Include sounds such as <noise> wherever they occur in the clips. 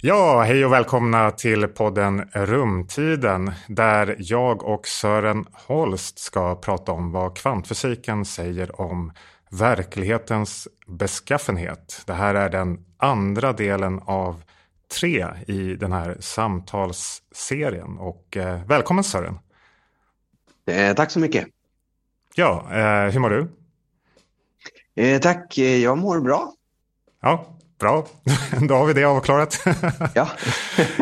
Ja, hej och välkomna till podden Rumtiden där jag och Sören Holst ska prata om vad kvantfysiken säger om verklighetens beskaffenhet. Det här är den andra delen av tre i den här samtalsserien och eh, välkommen Sören! Eh, tack så mycket! Ja, eh, hur mår du? Eh, tack, eh, jag mår bra. Ja, Bra, då har vi det avklarat. Ja.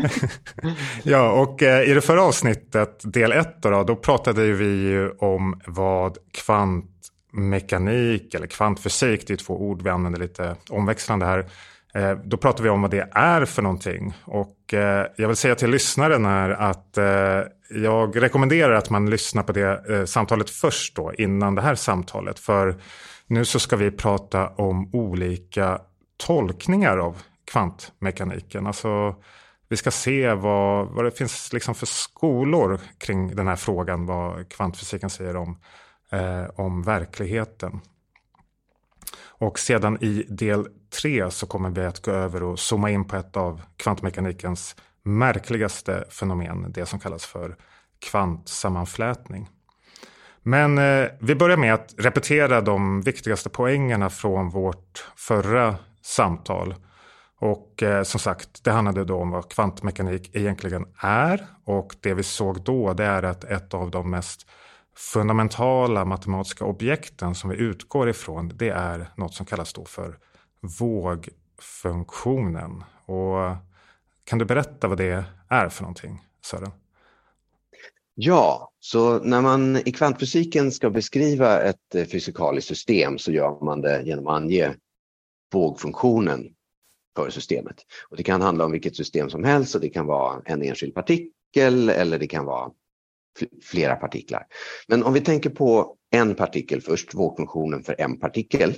<laughs> ja, och eh, i det förra avsnittet, del 1, då, då pratade vi ju om vad kvantmekanik eller kvantfysik, det är två ord vi använder lite omväxlande här. Eh, då pratade vi om vad det är för någonting. Och eh, jag vill säga till lyssnaren här att jag rekommenderar att man lyssnar på det samtalet först då, innan det här samtalet. För nu så ska vi prata om olika tolkningar av kvantmekaniken. Alltså, vi ska se vad, vad det finns liksom för skolor kring den här frågan, vad kvantfysiken säger om, eh, om verkligheten. Och sedan i del tre så kommer vi att gå över och zooma in på ett av kvantmekanikens märkligaste fenomen, det som kallas för kvantsammanflätning. Men eh, vi börjar med att repetera de viktigaste poängerna från vårt förra samtal. Och eh, som sagt, det handlade då om vad kvantmekanik egentligen är. Och det vi såg då, det är att ett av de mest fundamentala matematiska objekten som vi utgår ifrån, det är något som kallas då för vågfunktionen. Och kan du berätta vad det är för någonting, Sören? Ja, så när man i kvantfysiken ska beskriva ett eh, fysikaliskt system så gör man det genom att ange vågfunktionen för systemet. Och det kan handla om vilket system som helst och det kan vara en enskild partikel eller det kan vara flera partiklar. Men om vi tänker på en partikel först, vågfunktionen för en partikel.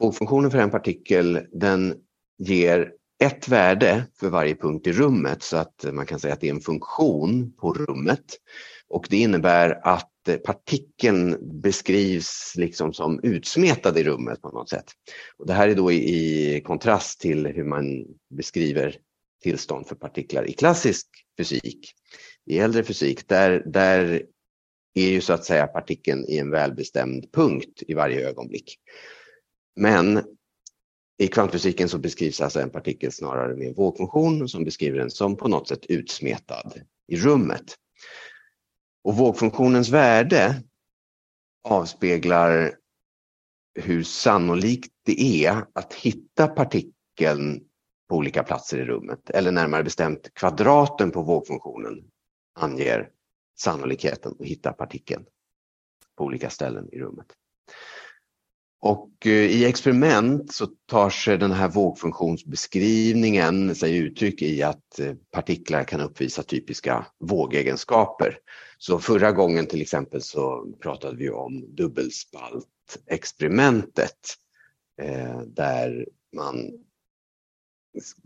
Vågfunktionen för en partikel den ger ett värde för varje punkt i rummet så att man kan säga att det är en funktion på rummet. Och det innebär att Eh, partikeln beskrivs liksom som utsmetad i rummet på något sätt. Och det här är då i, kontrast till hur man beskriver tillstånd för partiklar i klassisk fysik. I äldre fysik, där, där är ju så att säga partikeln i en välbestämd punkt i varje ögonblick. Men i kvantfysiken så beskrivs alltså en partikel snarare med en vågfunktion som beskriver den som på något sätt utsmetad i rummet. Och vågfunktionens värde avspeglar hur sannolikt det är att hitta partikeln på olika platser i rummet. Eller närmare bestämt kvadraten på vågfunktionen anger sannolikheten att hitta partikeln på olika ställen i rummet. Och eh, i experiment så tar sig den här vågfunktionsbeskrivningen sig uttryck i att eh, partiklar kan uppvisa typiska vågegenskaper. Så förra gången till exempel så pratade vi om dubbelspaltexperimentet eh, där man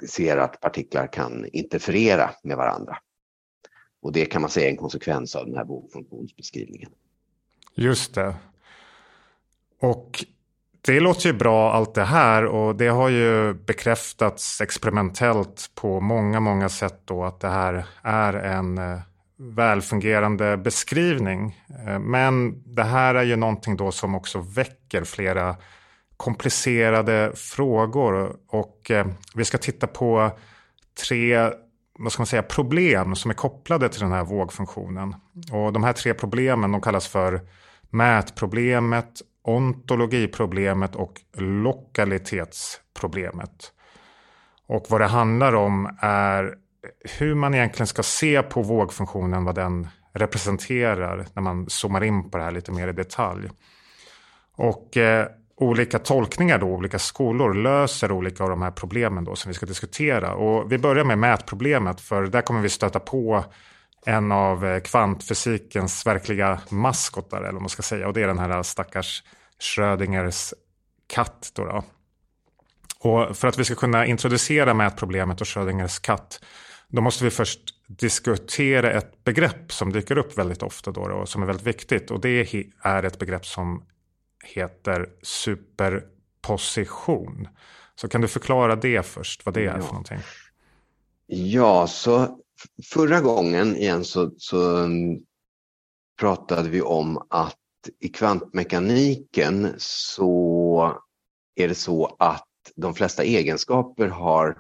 ser att partiklar kan interferera med varandra. Och det kan man säga är en konsekvens av den här bokfunktionsbeskrivningen. Just det. Och det låter ju bra allt det här och det har ju bekräftats experimentellt på många, många sätt då att det här är en eh, välfungerande beskrivning. Eh, men det här är ju någonting då som också väcker flera komplicerade frågor och eh, vi ska titta på tre vad ska man säga, problem som är kopplade till den här vågfunktionen. Och de här tre problemen de kallas för mätproblemet, ontologiproblemet och lokalitetsproblemet. Och vad det handlar om är hur man egentligen ska se på vågfunktionen, vad den representerar när man zoomar in på det här lite mer i detalj. Och eh, olika tolkningar då, olika skolor löser olika av de här problemen då som vi ska diskutera. Och vi börjar med mätproblemet för där kommer vi stöta på en av eh, kvantfysikens verkliga maskotar, eller vad man ska säga. Och det är den här stackars Schrödingers katt. Då, då Och för att vi ska kunna introducera mätproblemet och Schrödingers katt, då måste vi först diskutera ett begrepp som dyker upp väldigt ofta då, och som är väldigt viktigt. Och det är ett begrepp som heter superposition. Så kan du förklara det först, vad det är för någonting? Ja, så förra gången igen så, så mm, pratade vi om att i kvantmekaniken så är det så att de flesta egenskaper har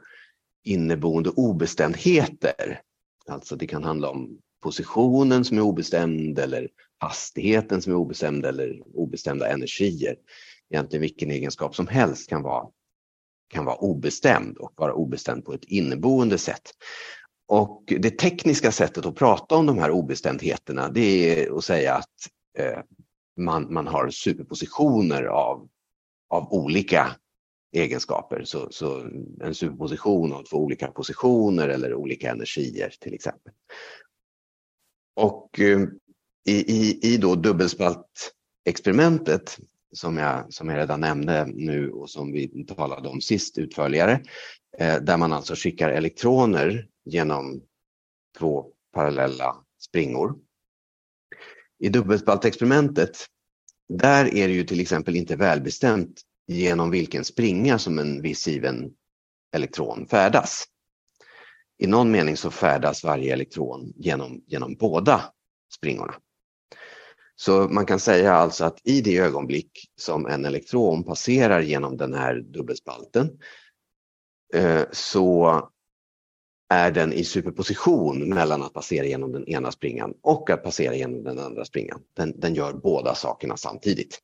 inneboende obestämdheter. Alltså det kan handla om positionen som är obestämd eller hastigheten som är obestämd eller obestämda energier. Egentligen vilken egenskap som helst kan vara, kan vara obestämd och vara obestämd på ett inneboende sätt. Och det tekniska sättet att prata om de här obestämdheterna det är att säga att eh, man, man har superpositioner av, av olika egenskaper. Så, så en superposition av två olika positioner eller olika energier till exempel. Och eh, i, i, i då dubbelspaltexperimentet som jag, som jag redan nämnde nu och som vi talade om sist utförligare, eh, där man alltså skickar elektroner genom två parallella springor. I dubbelspaltexperimentet, där är det ju till exempel inte välbestämt genom vilken springa som en viss given elektron färdas. I någon mening så färdas varje elektron genom, genom båda springorna. Så man kan säga alltså att i det ögonblick som en elektron passerar genom den här dubbelspalten eh, så är den i superposition mellan att passera genom den ena springan och att passera genom den andra springan. Den, den gör båda sakerna samtidigt.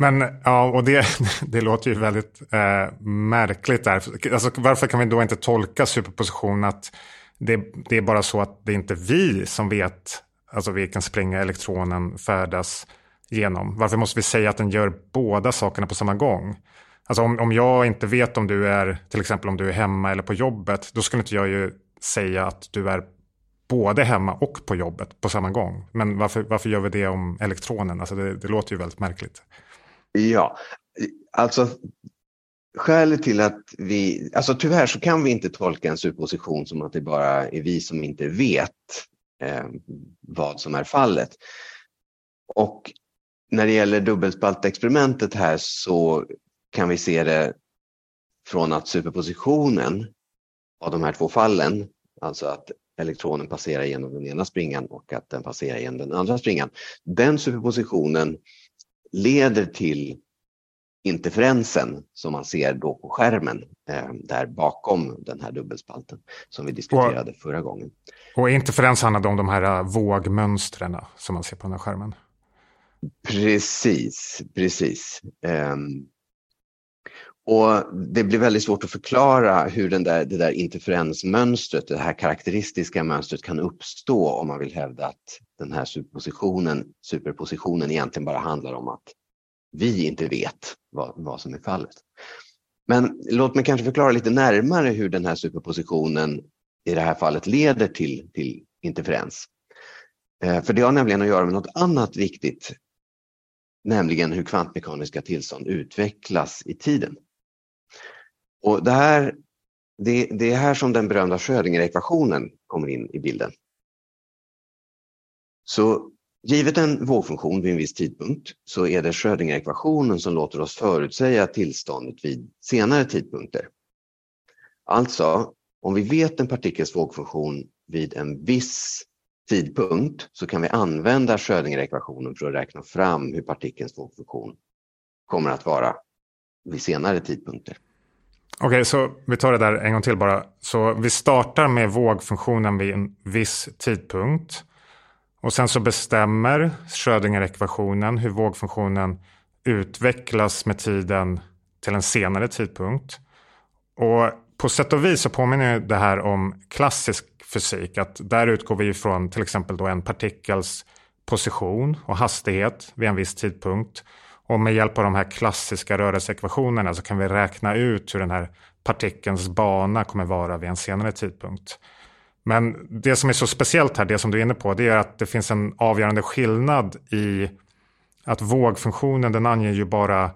Men ja, och det, <laughs> det låter ju väldigt eh, märkligt där. Alltså, varför kan vi då inte tolka superposition att det, det, är bara så att det är inte vi som vet alltså vilken springa elektronen färdas genom. Varför måste vi säga att den gör båda sakerna på samma gång? Alltså om, om jag inte vet om du är, till exempel om du är hemma eller på jobbet, då skulle inte jag ju säga att du är både hemma och på jobbet på samma gång. Men varför, varför gör vi det om elektronen? Alltså det, det låter ju väldigt märkligt. Ja, alltså skälet till att vi, alltså tyvärr så kan vi inte tolka en supposition som att det bara är vi som inte vet eh, vad som är fallet. Och när det gäller dubbelspaltexperimentet här så kan vi se det från att superpositionen av de här två fallen, alltså att elektronen passerar genom den ena springan och att den passerar genom den andra springan. Den superpositionen leder till interferensen som man ser då på skärmen eh, där bakom den här dubbelspalten som vi diskuterade och, förra gången. Och interferens handlade om de här eh, vågmönstren som man ser på den här skärmen? Precis, precis. Um, och Det blir väldigt svårt att förklara hur den där, det där interferensmönstret, det här karaktäristiska mönstret kan uppstå om man vill hävda att den här superpositionen, superpositionen egentligen bara handlar om att vi inte vet vad, vad som är fallet. Men låt mig kanske förklara lite närmare hur den här superpositionen i det här fallet leder till, till interferens. Eh, för det har nämligen att göra med något annat viktigt, nämligen hur kvantmekaniska tillstånd utvecklas i tiden. Och det, här, det, det är här som den berömda Schrödinger-ekvationen kommer in i bilden. Så givet en vågfunktion vid en viss tidpunkt så är det Schrödinger-ekvationen som låter oss förutsäga tillståndet vid senare tidpunkter. Alltså, om vi vet en partikels vågfunktion vid en viss tidpunkt så kan vi använda Schrödinger-ekvationen för att räkna fram hur partikelns vågfunktion kommer att vara vid senare tidpunkter. Okej, okay, så vi tar det där en gång till bara. Så vi startar med vågfunktionen vid en viss tidpunkt. Och sen så bestämmer Schrödinger-ekvationen hur vågfunktionen utvecklas med tiden till en senare tidpunkt. Och på sätt och vis så påminner det här om klassisk fysik. Att där utgår vi från till exempel då en partikels position och hastighet vid en viss tidpunkt. Och med hjälp av de här klassiska rörelseekvationerna så kan vi räkna ut hur den här partikelns bana kommer vara vid en senare tidpunkt. Men det som är så speciellt här, det som du är inne på, det är att det finns en avgörande skillnad i att vågfunktionen den anger ju bara,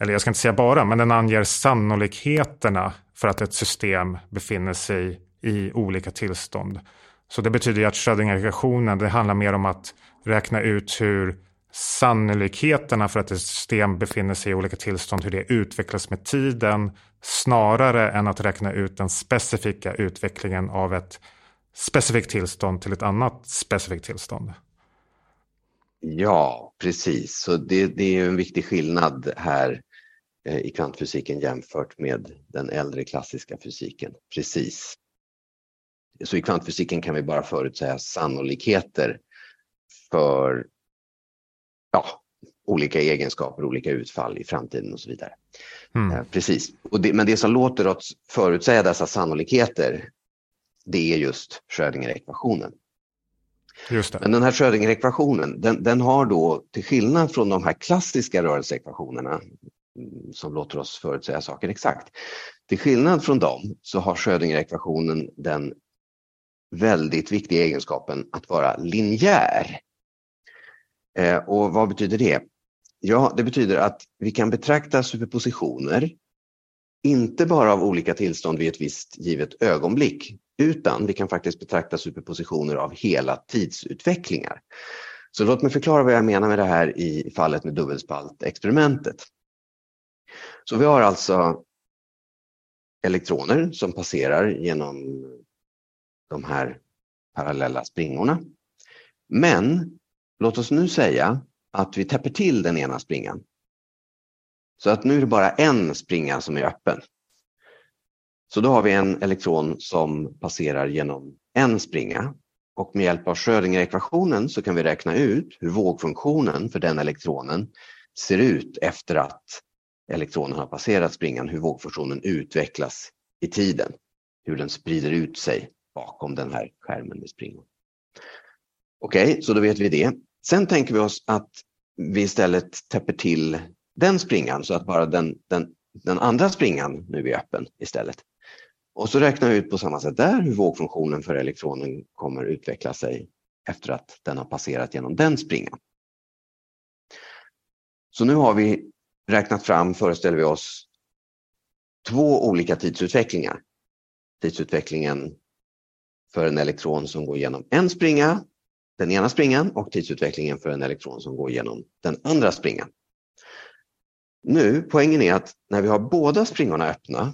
eller jag ska inte säga bara, men den anger sannolikheterna för att ett system befinner sig i olika tillstånd. Så det betyder ju att Schrödinger-ekvationen, det handlar mer om att räkna ut hur sannolikheterna för att ett system befinner sig i olika tillstånd, hur det utvecklas med tiden, snarare än att räkna ut den specifika utvecklingen av ett specifikt tillstånd till ett annat specifikt tillstånd. Ja, precis. Så det, det är en viktig skillnad här eh, i kvantfysiken jämfört med den äldre klassiska fysiken. Precis. Så i kvantfysiken kan vi bara förutsäga sannolikheter för ja, olika egenskaper, olika utfall i framtiden och så vidare. Mm. Eh, precis. Det, men det som låter oss förutsäga dessa sannolikheter, det är just Schrödinger-ekvationen. Men den här Schrödinger-ekvationen, den, den, har då till skillnad från de här klassiska rörelseekvationerna mm, som låter oss förutsäga saker exakt. Till skillnad från dem så har Schrödinger-ekvationen den väldigt viktiga egenskapen att vara linjär. Eh, och vad betyder det? Ja, det betyder att vi kan betrakta superpositioner inte bara av olika tillstånd vid ett visst givet ögonblick, utan vi kan faktiskt betrakta superpositioner av hela tidsutvecklingar. Så låt mig förklara vad jag menar med det här i fallet med dubbelspaltexperimentet. Så vi har alltså elektroner som passerar genom de här parallella springorna. Men låt oss nu säga att vi täpper till den ena springan. Så att nu är det bara en springa som är öppen. Så då har vi en elektron som passerar genom en springa och med hjälp av Schrödinger-ekvationen så kan vi räkna ut hur vågfunktionen för den elektronen ser ut efter att elektronen har passerat springan, hur vågfunktionen utvecklas i tiden, hur den sprider ut sig bakom den här skärmen med springor. Okej, okay, så då vet vi det. Sen tänker vi oss att vi istället täpper till den springan så att bara den, den, den andra springan nu är öppen istället. Och så räknar vi ut på samma sätt där hur vågfunktionen för elektronen kommer utveckla sig efter att den har passerat genom den springan. Så nu har vi räknat fram, föreställer vi oss, två olika tidsutvecklingar. Tidsutvecklingen för en elektron som går genom en springa, den ena springan och tidsutvecklingen för en elektron som går genom den andra springan. Nu, poängen är att när vi har båda springorna öppna,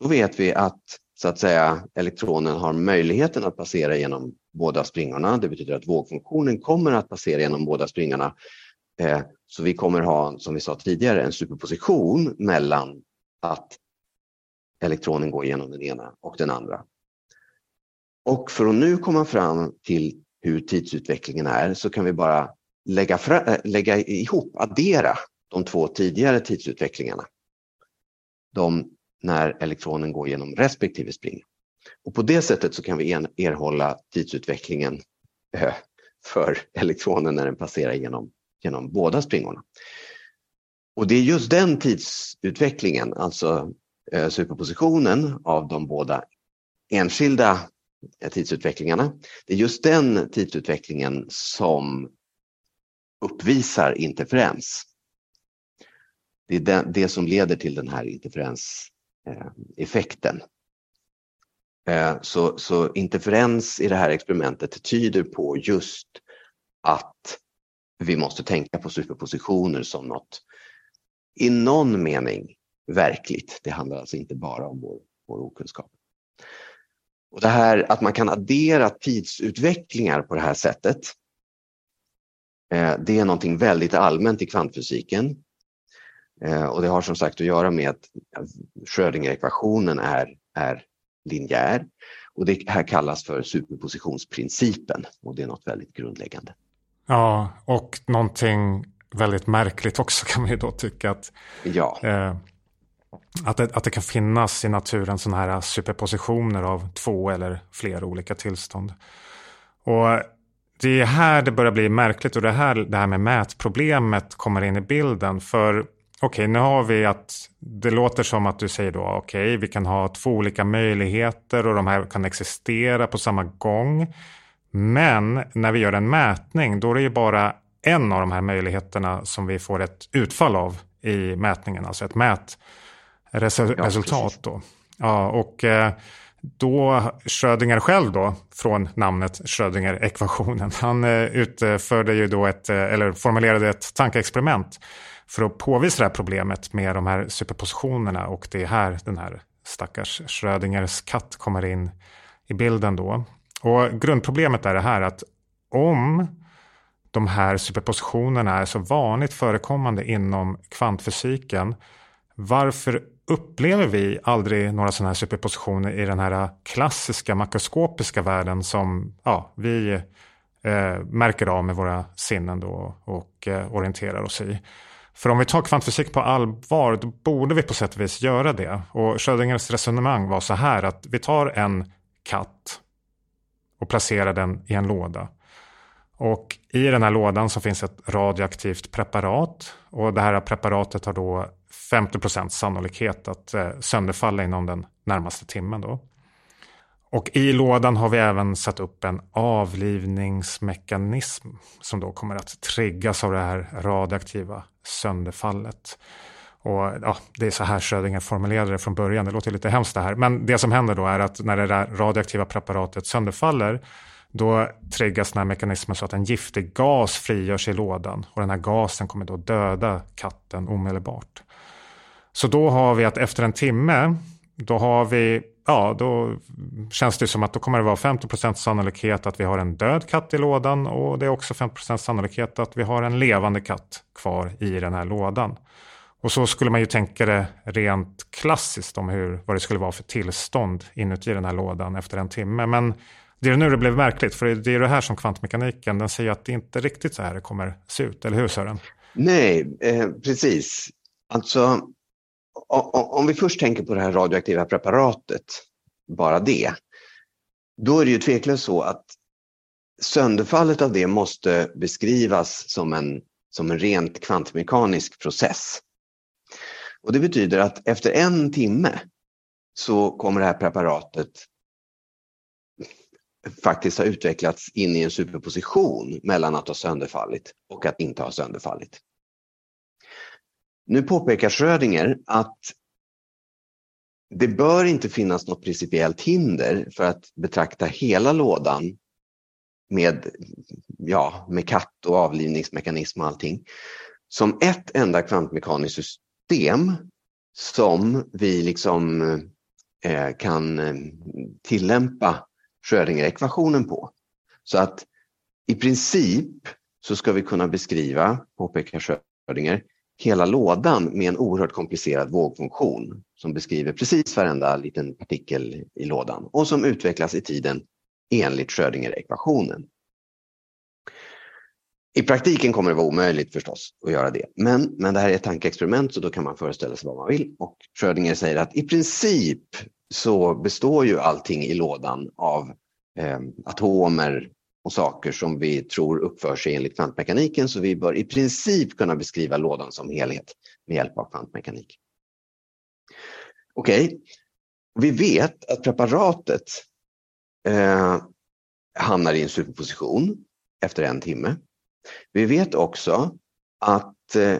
då vet vi att så att säga elektronen har möjligheten att passera genom båda springorna. Det betyder att vågfunktionen kommer att passera genom båda springorna. Eh, så vi kommer ha, som vi sa tidigare, en superposition mellan att elektronen går genom den ena och den andra. Och för att nu komma fram till hur tidsutvecklingen är så kan vi bara lägga, fra, eh, lägga ihop, addera de två tidigare tidsutvecklingarna. De när elektronen går genom respektive spring. Och på det sättet så kan vi erhålla tidsutvecklingen eh, för elektronen när den passerar genom, genom båda springorna. Och det är just den tidsutvecklingen, alltså eh, superpositionen av de båda enskilda tidsutvecklingarna. Det är just den tidsutvecklingen som uppvisar interferens. Det är det, det som leder till den här interferenseffekten. Eh, så, så interferens i det här experimentet tyder på just att vi måste tänka på superpositioner som något i någon mening verkligt. Det handlar alltså inte bara om vår, vår okunskap. Och det här att man kan addera tidsutvecklingar på det här sättet. Eh, det är någonting väldigt allmänt i kvantfysiken. Eh, och det har som sagt att göra med att Schrödinger-ekvationen är, är linjär. Och det här kallas för superpositionsprincipen och det är något väldigt grundläggande. Ja, och någonting väldigt märkligt också kan man ju då tycka att ja. eh, att det, att det kan finnas i naturen sådana här superpositioner av två eller fler olika tillstånd. Och det är här det börjar bli märkligt och det här det här med mätproblemet kommer in i bilden. För okej, okay, nu har vi att det låter som att du säger då okej, okay, vi kan ha två olika möjligheter och de här kan existera på samma gång. Men när vi gör en mätning, då är det ju bara en av de här möjligheterna som vi får ett utfall av i mätningen, alltså ett mät resultat. Ja, då. Ja, och eh, då Schrödinger själv då, från namnet Schrödinger-ekvationen, <laughs> han eh, utförde ju då ett, eh, eller formulerade ett tankeexperiment för att påvisa det här problemet med de här superpositionerna och det är här den här stackars Schrödingers katt kommer in i bilden då. Och grundproblemet är det här att om de här superpositionerna är så vanligt förekommande inom kvantfysiken, varför upplever vi aldrig några sådana här superpositioner i den här klassiska makroskopiska världen som ja, vi eh, märker av med våra sinnen då och eh, orienterar oss i. För om vi tar kvantfysik på allvar, då borde vi på sätt och vis göra det. Och Schrödingers resonemang var så här att vi tar en katt och placerar den i en låda. Och i den här lådan så finns ett radioaktivt preparat och det här preparatet har då 50% sannolikhet att eh, sönderfalla inom den närmaste timmen. Då. Och i lådan har vi även satt upp en avlivningsmekanism som då kommer att triggas av det här radioaktiva sönderfallet. Och ja, Det är så här Schrödinger formulerade det från början. Det låter lite hemskt det här. Men det som händer då är att när det där radioaktiva preparatet sönderfaller då triggas den här mekanismen så att en giftig gas frigörs i lådan och den här gasen kommer då döda katten omedelbart. Så då har vi att efter en timme, då har vi, ja då känns det som att då kommer det vara 50% sannolikhet att vi har en död katt i lådan och det är också 50% sannolikhet att vi har en levande katt kvar i den här lådan. Och så skulle man ju tänka det rent klassiskt om hur, vad det skulle vara för tillstånd inuti den här lådan efter en timme. Men det är nu det blev märkligt, för det är det här som kvantmekaniken, den säger att det inte riktigt så här det kommer se ut, eller hur Sören? Nej, eh, precis. Alltså, om vi först tänker på det här radioaktiva preparatet, bara det, då är det ju tveklöst så att sönderfallet av det måste beskrivas som en, som en rent kvantmekanisk process. Och Det betyder att efter en timme så kommer det här preparatet faktiskt ha utvecklats in i en superposition mellan att ha sönderfallit och att inte ha sönderfallit. Nu påpekar Schrödinger att det bör inte finnas något principiellt hinder för att betrakta hela lådan med, ja, med katt och avlivningsmekanism och allting som ett enda kvantmekaniskt system som vi liksom eh, kan eh, tillämpa Schrödinger-ekvationen på. Så att i princip så ska vi kunna beskriva, påpekar Schrödinger, hela lådan med en oerhört komplicerad vågfunktion som beskriver precis varenda liten partikel i lådan och som utvecklas i tiden enligt Schrödinger-ekvationen. I praktiken kommer det vara omöjligt förstås att göra det, men, men det här är ett tankeexperiment så då kan man föreställa sig vad man vill. Och Schrödinger säger att i princip så består ju allting i lådan av eh, atomer och saker som vi tror uppför sig enligt kvantmekaniken så vi bör i princip kunna beskriva lådan som helhet med hjälp av kvantmekanik. Okej, okay. vi vet att preparatet eh, hamnar i en superposition efter en timme. Vi vet också att eh,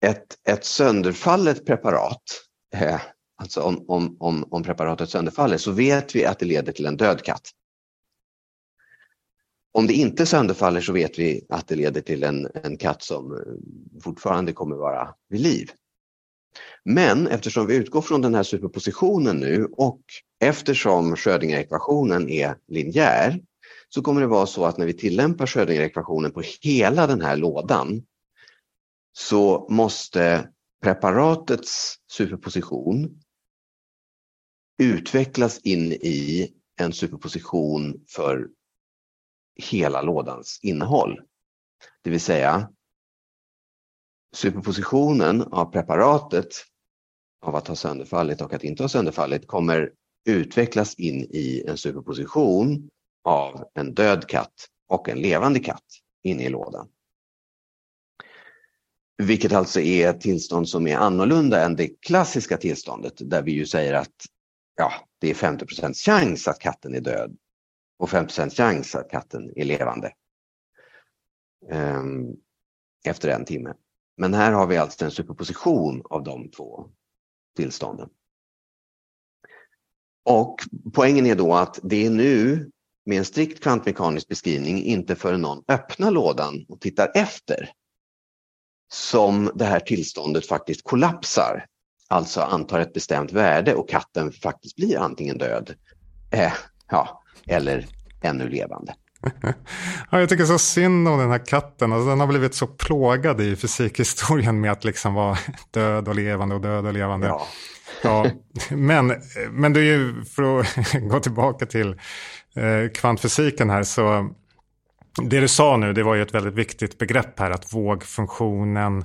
ett, ett sönderfallet preparat eh, alltså om, om, om, om preparatet sönderfaller, så vet vi att det leder till en död katt. Om det inte sönderfaller så vet vi att det leder till en, en katt som eh, fortfarande kommer vara vid liv. Men eftersom vi utgår från den här superpositionen nu och eftersom Schrödinger-ekvationen är linjär så kommer det vara så att när vi tillämpar Schrödinger-ekvationen på hela den här lådan så måste preparatets superposition utvecklas in i en superposition för hela lådans innehåll. Det vill säga superpositionen av preparatet av att ha sönderfallit och att inte ha sönderfallit kommer utvecklas in i en superposition av en död katt och en levande katt inne i lådan. Vilket alltså är ett tillstånd som är annorlunda än det klassiska tillståndet där vi ju säger att ja, det är 50% chans att katten är död och 50 chans att katten är levande um, efter en timme. Men här har vi alltså en superposition av de två tillstånden. Och poängen är då att det är nu med en strikt kvantmekanisk beskrivning inte förrän någon öppnar lådan och tittar efter som det här tillståndet faktiskt kollapsar. Alltså antar ett bestämt värde och katten faktiskt blir antingen död eh, ja, eller ännu levande. <laughs> Ja, jag tycker så synd om den här katten. Alltså, den har blivit så plågad i fysikhistorien med att liksom vara <laughs> död och levande och död och levande. Ja. ja. <laughs> Men, men du, ju, för att gå tillbaka till eh, kvantfysiken här, så det du sa nu, det var ju ett väldigt viktigt begrepp här, att vågfunktionen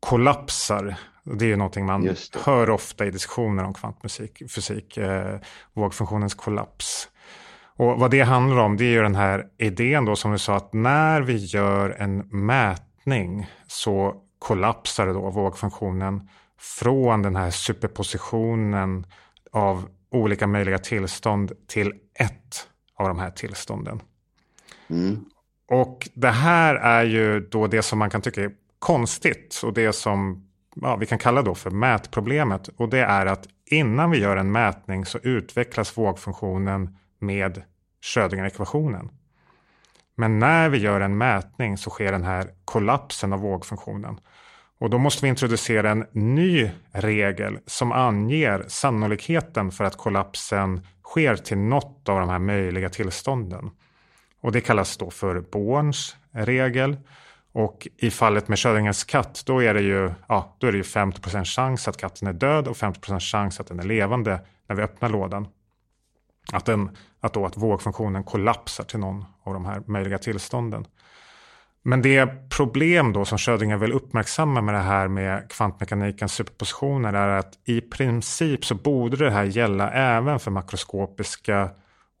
kollapsar. Det är ju någonting man hör ofta i diskussioner om kvantfysik, fysik, eh, vågfunktionens kollaps. Och vad det handlar om det är ju den här idén då som du sa att när vi gör en mätning så kollapsar då vågfunktionen från den här superpositionen av olika möjliga tillstånd till ett av de här tillstånden. Mm. Och det här är ju då det som man kan tycka är konstigt och det som ja, vi kan kalla då för mätproblemet. Och det är att innan vi gör en mätning så utvecklas vågfunktionen med Schrödinger-ekvationen. Men när vi gör en mätning så sker den här kollapsen av vågfunktionen. Och då måste vi introducera en ny regel som anger sannolikheten för att kollapsen sker till något av de här möjliga tillstånden. Och det kallas då för Borns regel. Och i fallet med Schrödingers katt, då är det ju, ja, då är det ju 50% chans att katten är död och 50% chans att den är levande när vi öppnar lådan. Att, den, att, då, att vågfunktionen kollapsar till någon av de här möjliga tillstånden. Men det problem då som Schrödinger vill uppmärksamma med det här med kvantmekanikens superpositioner är att i princip så borde det här gälla även för makroskopiska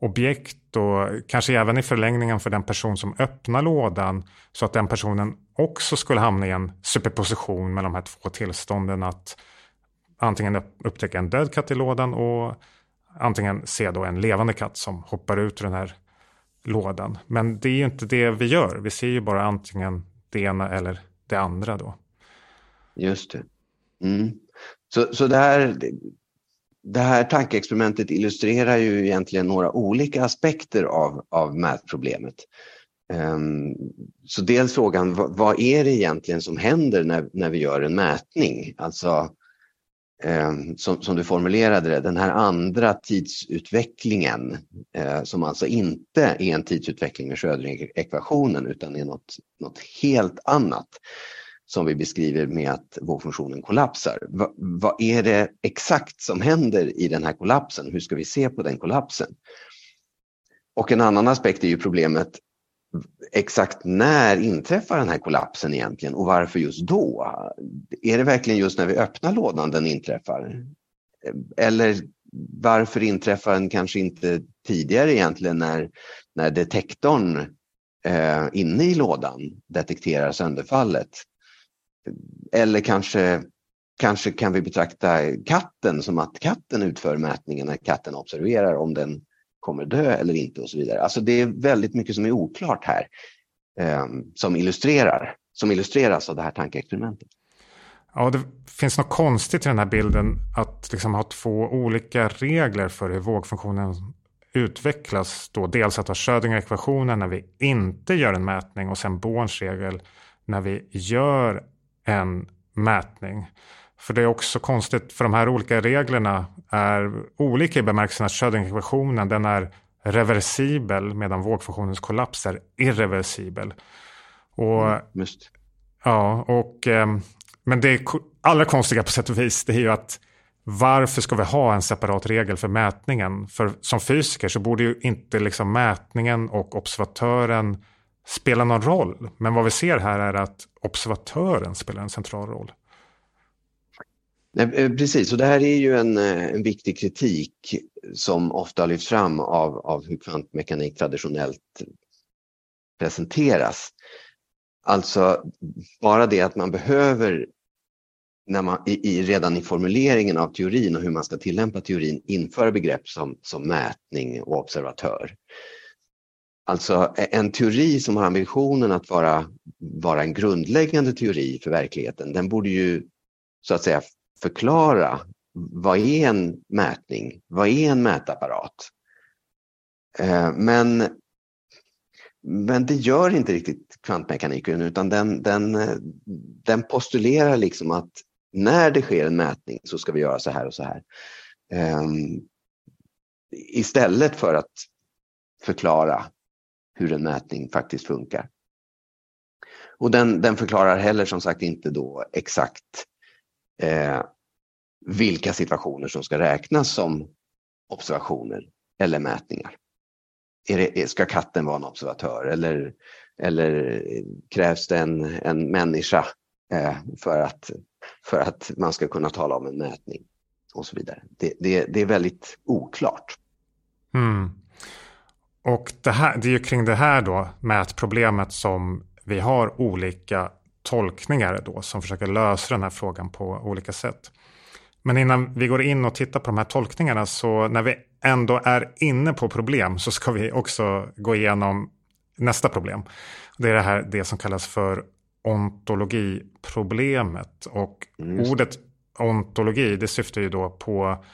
objekt och kanske även i förlängningen för den person som öppnar lådan så att den personen också skulle hamna i en superposition med de här två tillstånden att antingen upptäcka en död katt i lådan och antingen se då en levande katt som hoppar ut ur den här lådan. Men det är ju inte det vi gör. Vi ser ju bara antingen det ena eller det andra då. Just det. Mm. Så, så det, här, det här tankeexperimentet illustrerar ju egentligen några olika aspekter av, av mätproblemet. Um, så dels frågan, vad, vad, är det egentligen som händer när, när vi gör en mätning? Alltså, Eh, som, som, du formulerade det, den här andra tidsutvecklingen eh, som alltså inte är en tidsutveckling med Schrödinger-ekvationen utan är något, något helt annat som vi beskriver med att vågfunktionen kollapsar. Va, vad är det exakt som händer i den här kollapsen? Hur ska vi se på den kollapsen? Och en annan aspekt är ju problemet exakt när inträffar den här kollapsen egentligen och varför just då? Är det verkligen just när vi öppnar lådan den inträffar? Eller varför inträffar den kanske inte tidigare egentligen när, när detektorn eh, inne i lådan detekterar sönderfallet? Eller kanske, kanske kan vi betrakta katten som att katten utför mätningen när katten observerar om den kommer dö eller inte och så vidare. Alltså det är väldigt mycket som är oklart här eh, som, illustrerar, som illustreras av det här tankeexperimentet. Ja, det finns något konstigt i den här bilden att liksom ha två olika regler för hur vågfunktionen utvecklas. Då dels att ha Schrödinger-ekvationen när vi inte gör en mätning och sen Borns regel när vi gör en mätning. För det är också konstigt, för de här olika reglerna är olika i bemärkelsen att Schrödinger-ekvationen den är reversibel medan vågfunktionens kollaps är irreversibel. Och, mm, just. Ja, och, ehm, men det allra konstiga på sätt och vis det är ju att varför ska vi ha en separat regel för mätningen? För som fysiker så borde ju inte liksom mätningen och observatören spela någon roll. Men vad vi ser här är att observatören spelar en central roll. Eh, precis, och det här är ju en, eh, en viktig kritik som ofta lyfts fram av, av hur kvantmekanik traditionellt presenteras. Alltså bara det att man behöver, när man, i, i, redan i formuleringen av teorin och hur man ska tillämpa teorin, införa begrepp som, som mätning och observatör. Alltså e, en teori som har ambitionen att vara, vara en grundläggande teori för verkligheten, den borde ju så att säga förklara vad är en mätning? Vad är en mätapparat? Eh, men, men det gör inte riktigt kvantmekaniken utan den, den, den postulerar liksom att när det sker en mätning så ska vi göra så här och så här. Ehm, istället för att förklara hur en mätning faktiskt funkar. Och den, den förklarar heller som sagt inte då exakt eh, vilka situationer som ska räknas som observationer eller mätningar. Är det, ska katten vara en observatör eller, eller krävs det en, en människa eh, för, att, för att man ska kunna tala om en mätning? Och så vidare. Det, det, det är väldigt oklart. Mm. Och det, här, det är ju kring det här då, mätproblemet, som vi har olika tolkningar då som försöker lösa den här frågan på olika sätt. Men innan vi går in och tittar på de här tolkningarna så när vi ändå är inne på problem så ska vi också gå igenom nästa problem. Det är det här det som kallas för ontologiproblemet. Och mm. ordet ontologi det syftar ju då på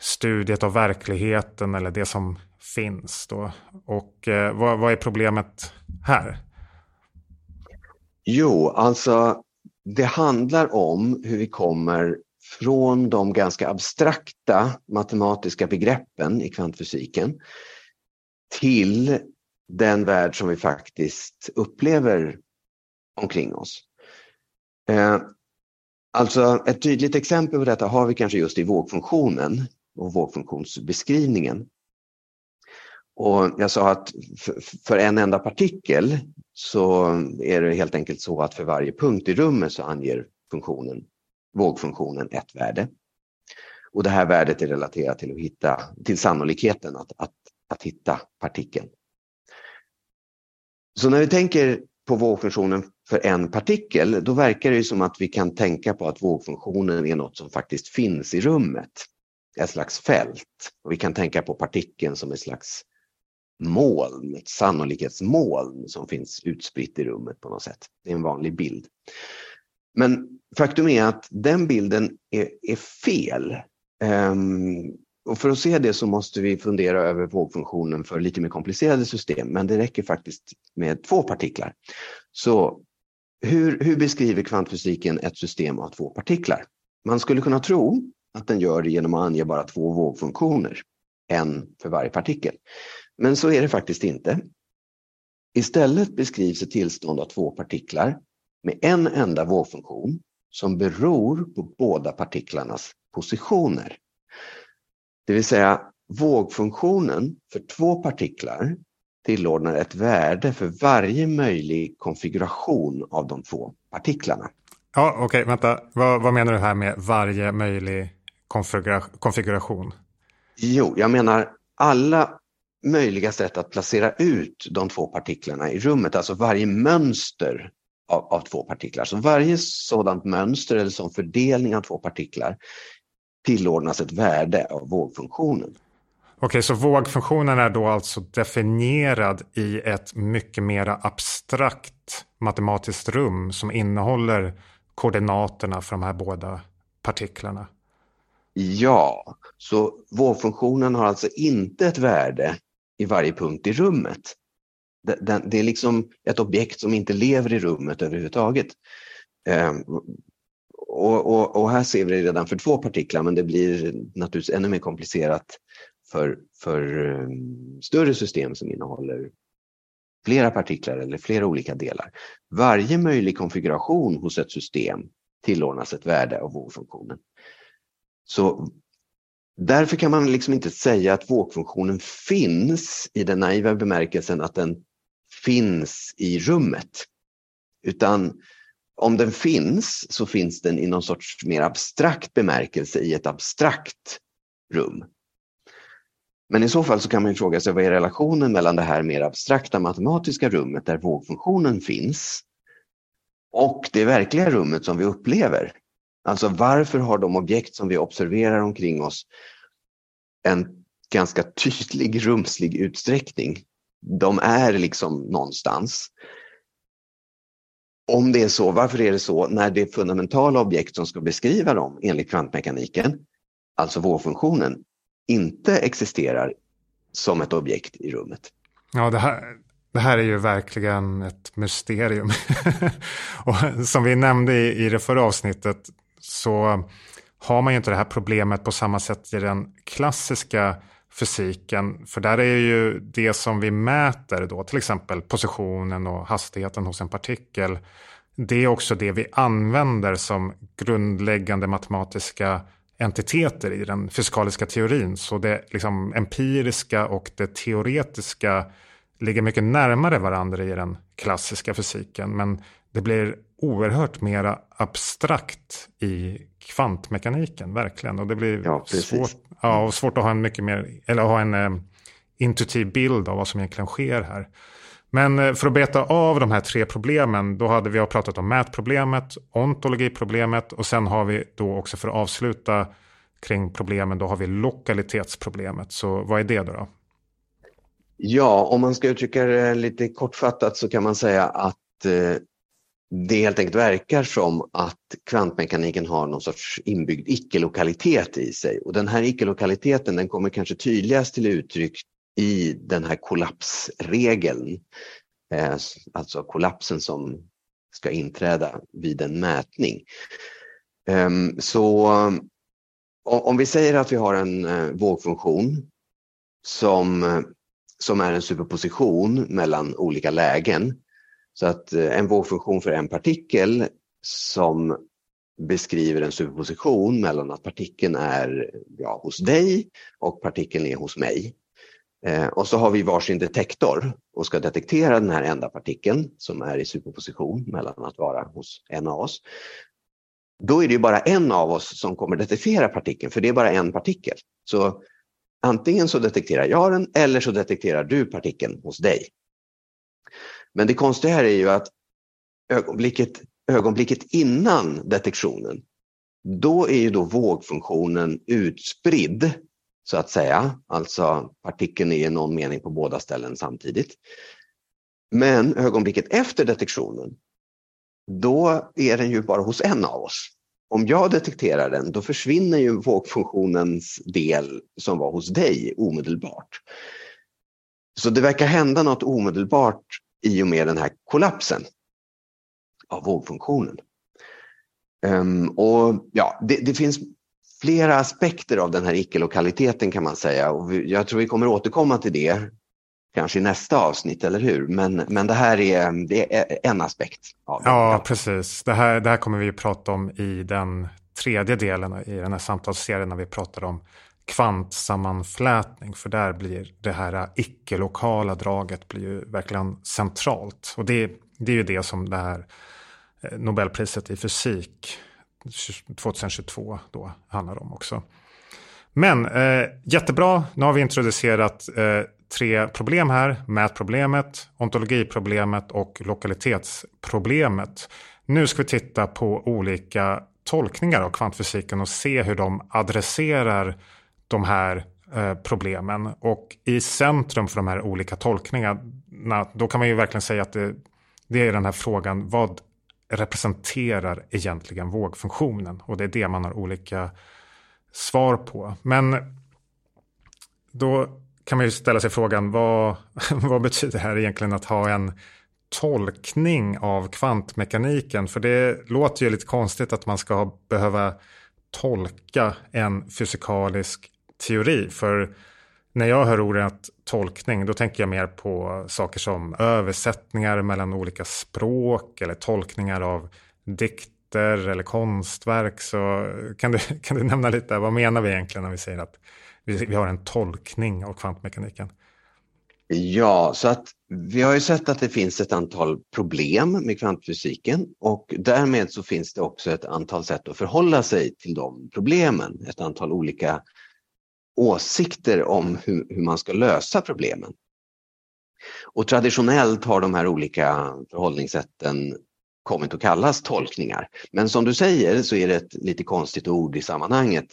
studiet av verkligheten eller det som finns. Då. Och eh, vad, vad är problemet här? Jo, alltså det handlar om hur vi kommer från de ganska abstrakta matematiska begreppen i kvantfysiken till den värld som vi faktiskt upplever omkring oss. Eh, alltså ett tydligt exempel på detta har vi kanske just i vågfunktionen och vågfunktionsbeskrivningen. Och jag sa att för en enda partikel så är det helt enkelt så att för varje punkt i rummet så anger funktionen, vågfunktionen ett värde. Och det här värdet är relaterat till, att hitta, till sannolikheten att, att, att hitta partikeln. Så när vi tänker på vågfunktionen för en partikel, då verkar det som att vi kan tänka på att vågfunktionen är något som faktiskt finns i rummet. Ett slags fält. Och vi kan tänka på partikeln som ett slags moln, ett sannolikhetsmoln som finns utspritt i rummet på något sätt. Det är en vanlig bild. Men faktum är att den bilden är, är fel. Um, och för att se det så måste vi fundera över vågfunktionen för lite mer komplicerade system, men det räcker faktiskt med två partiklar. Så hur, hur beskriver kvantfysiken ett system av två partiklar? Man skulle kunna tro att den gör det genom att ange bara två vågfunktioner, en för varje partikel. Men så är det faktiskt inte. Istället beskrivs ett tillstånd av två partiklar med en enda vågfunktion som beror på båda partiklarnas positioner. Det vill säga vågfunktionen för två partiklar tillordnar ett värde för varje möjlig konfiguration av de två partiklarna. Ja, Okej, okay, vänta. Vad, vad, menar du här med varje möjlig konfigura konfiguration? Jo, jag menar alla möjliga sätt att placera ut de två partiklarna i rummet, alltså varje mönster av, av två partiklar. Så varje sådant mönster eller sån fördelning av två partiklar tillordnas ett värde av vågfunktionen. Okej, så vågfunktionen är då alltså definierad i ett mycket mer abstrakt matematiskt rum som innehåller koordinaterna för de här båda partiklarna? Ja, så vågfunktionen har alltså inte ett värde i varje punkt i rummet. Det, det, är liksom ett objekt som inte lever i rummet överhuvudtaget. Ehm, och, och, och, här ser vi det redan för två partiklar men det blir naturligtvis ännu mer komplicerat för, för ehm, större system som innehåller flera partiklar eller flera olika delar. Varje möjlig konfiguration hos ett system tillordnas ett värde av vågfunktionen. Så Därför kan man liksom inte säga att vågfunktionen finns i den naiva bemärkelsen att den finns i rummet. Utan om den finns så finns den i någon sorts mer abstrakt bemärkelse i ett abstrakt rum. Men i så fall så kan man fråga sig vad är relationen mellan det här mer abstrakta matematiska rummet där vågfunktionen finns och det verkliga rummet som vi upplever. Alltså varför har de objekt som vi observerar omkring oss en ganska tydlig rumslig utsträckning? De är liksom någonstans. Om det är så, varför är det så när det fundamentala objekt som ska beskriva dem enligt kvantmekaniken alltså vågfunktionen, inte existerar som ett objekt i rummet. Ja, det här, det här är ju verkligen ett mysterium. <laughs> och som vi nämnde i, i det förra avsnittet så har man ju inte det här problemet på samma sätt i den klassiska fysiken. För där är ju det som vi mäter då, till exempel positionen och hastigheten hos en partikel. Det är också det vi använder som grundläggande matematiska entiteter i den fysikaliska teorin. Så det liksom empiriska och det teoretiska ligger mycket närmare varandra i den klassiska fysiken. Men det blir oerhört mera abstrakt i kvantmekaniken, verkligen. Och det blir ja, svårt, ja, och svårt att ha en mycket mer, eller ha en eh, intuitiv bild av vad som egentligen sker här. Men eh, för att beta av de här tre problemen, då hade vi pratat om mätproblemet, ontologiproblemet och sen har vi då också för att avsluta kring problemen, då har vi lokalitetsproblemet. Så vad är det då? då? Ja, om man ska uttrycka det lite kortfattat så kan man säga att eh, det helt enkelt verkar som att kvantmekaniken har någon sorts inbyggd icke-lokalitet i sig. Och den här icke-lokaliteten den kommer kanske tydligast till uttryck i den här kollapsregeln. Eh, alltså kollapsen som ska inträda vid en mätning. Ehm, så om vi säger att vi har en eh, vågfunktion som, som är en superposition mellan olika lägen så att eh, en vågfunktion för en partikel som beskriver en superposition mellan att partikeln är ja, hos dig och partikeln är hos mig. Eh, och så har vi varsin detektor och ska detektera den här enda partikeln som är i superposition mellan att vara hos en av oss. Då är det bara en av oss som kommer detektera partikeln, för det är bara en partikel. Så antingen så detekterar jag den eller så detekterar du partikeln hos dig. Men det konstiga här är ju att ögonblicket, ögonblicket innan detektionen, då är ju då vågfunktionen utspridd så att säga. Alltså partikeln är i någon mening på båda ställen samtidigt. Men ögonblicket efter detektionen, då är den ju bara hos en av oss. Om jag detekterar den, då försvinner ju vågfunktionens del som var hos dig omedelbart. Så det verkar hända något omedelbart i och med den här kollapsen av vågfunktionen. Um, ehm, och ja, det, det, finns flera aspekter av den här icke-lokaliteten kan man säga och vi, jag tror vi kommer återkomma till det kanske i nästa avsnitt, eller hur? Men, men det här är, det är en aspekt. Av det. Ja, precis. Det här, det här kommer vi att prata om i den tredje delen i den här samtalsserien när vi pratar om kvantsammanflätning. För där blir det här icke-lokala draget blir ju verkligen centralt. Och det, det är ju det som det här eh, Nobelpriset i fysik 2022 då handlar om också. Men eh, jättebra, nu har vi introducerat eh, tre problem här. Mätproblemet, ontologiproblemet och lokalitetsproblemet. Nu ska vi titta på olika tolkningar av kvantfysiken och se hur de adresserar de här eh, problemen. Och i centrum för de här olika tolkningarna, då kan man ju verkligen säga att det, det är den här frågan, vad representerar egentligen vågfunktionen? Och det är det man har olika svar på. Men då kan man ju ställa sig frågan, vad, <laughs> vad betyder det här egentligen att ha en tolkning av kvantmekaniken? För det låter ju lite konstigt att man ska behöva tolka en fysikalisk teori. För när jag hör ordet tolkning då tänker jag mer på saker som översättningar mellan olika språk eller tolkningar av dikter eller konstverk. Så kan du, <laughs> kan du nämna lite, vad menar vi egentligen när vi säger att vi, vi har en tolkning av kvantmekaniken? Ja, så att vi har ju sett att det finns ett antal problem med kvantfysiken och därmed så finns det också ett antal sätt att förhålla sig till de problemen. Ett antal olika åsikter om hur, hur man ska lösa problemen. Och traditionellt har de här olika förhållningssätten kommit att kallas tolkningar. Men som du säger så är det ett lite konstigt ord i sammanhanget.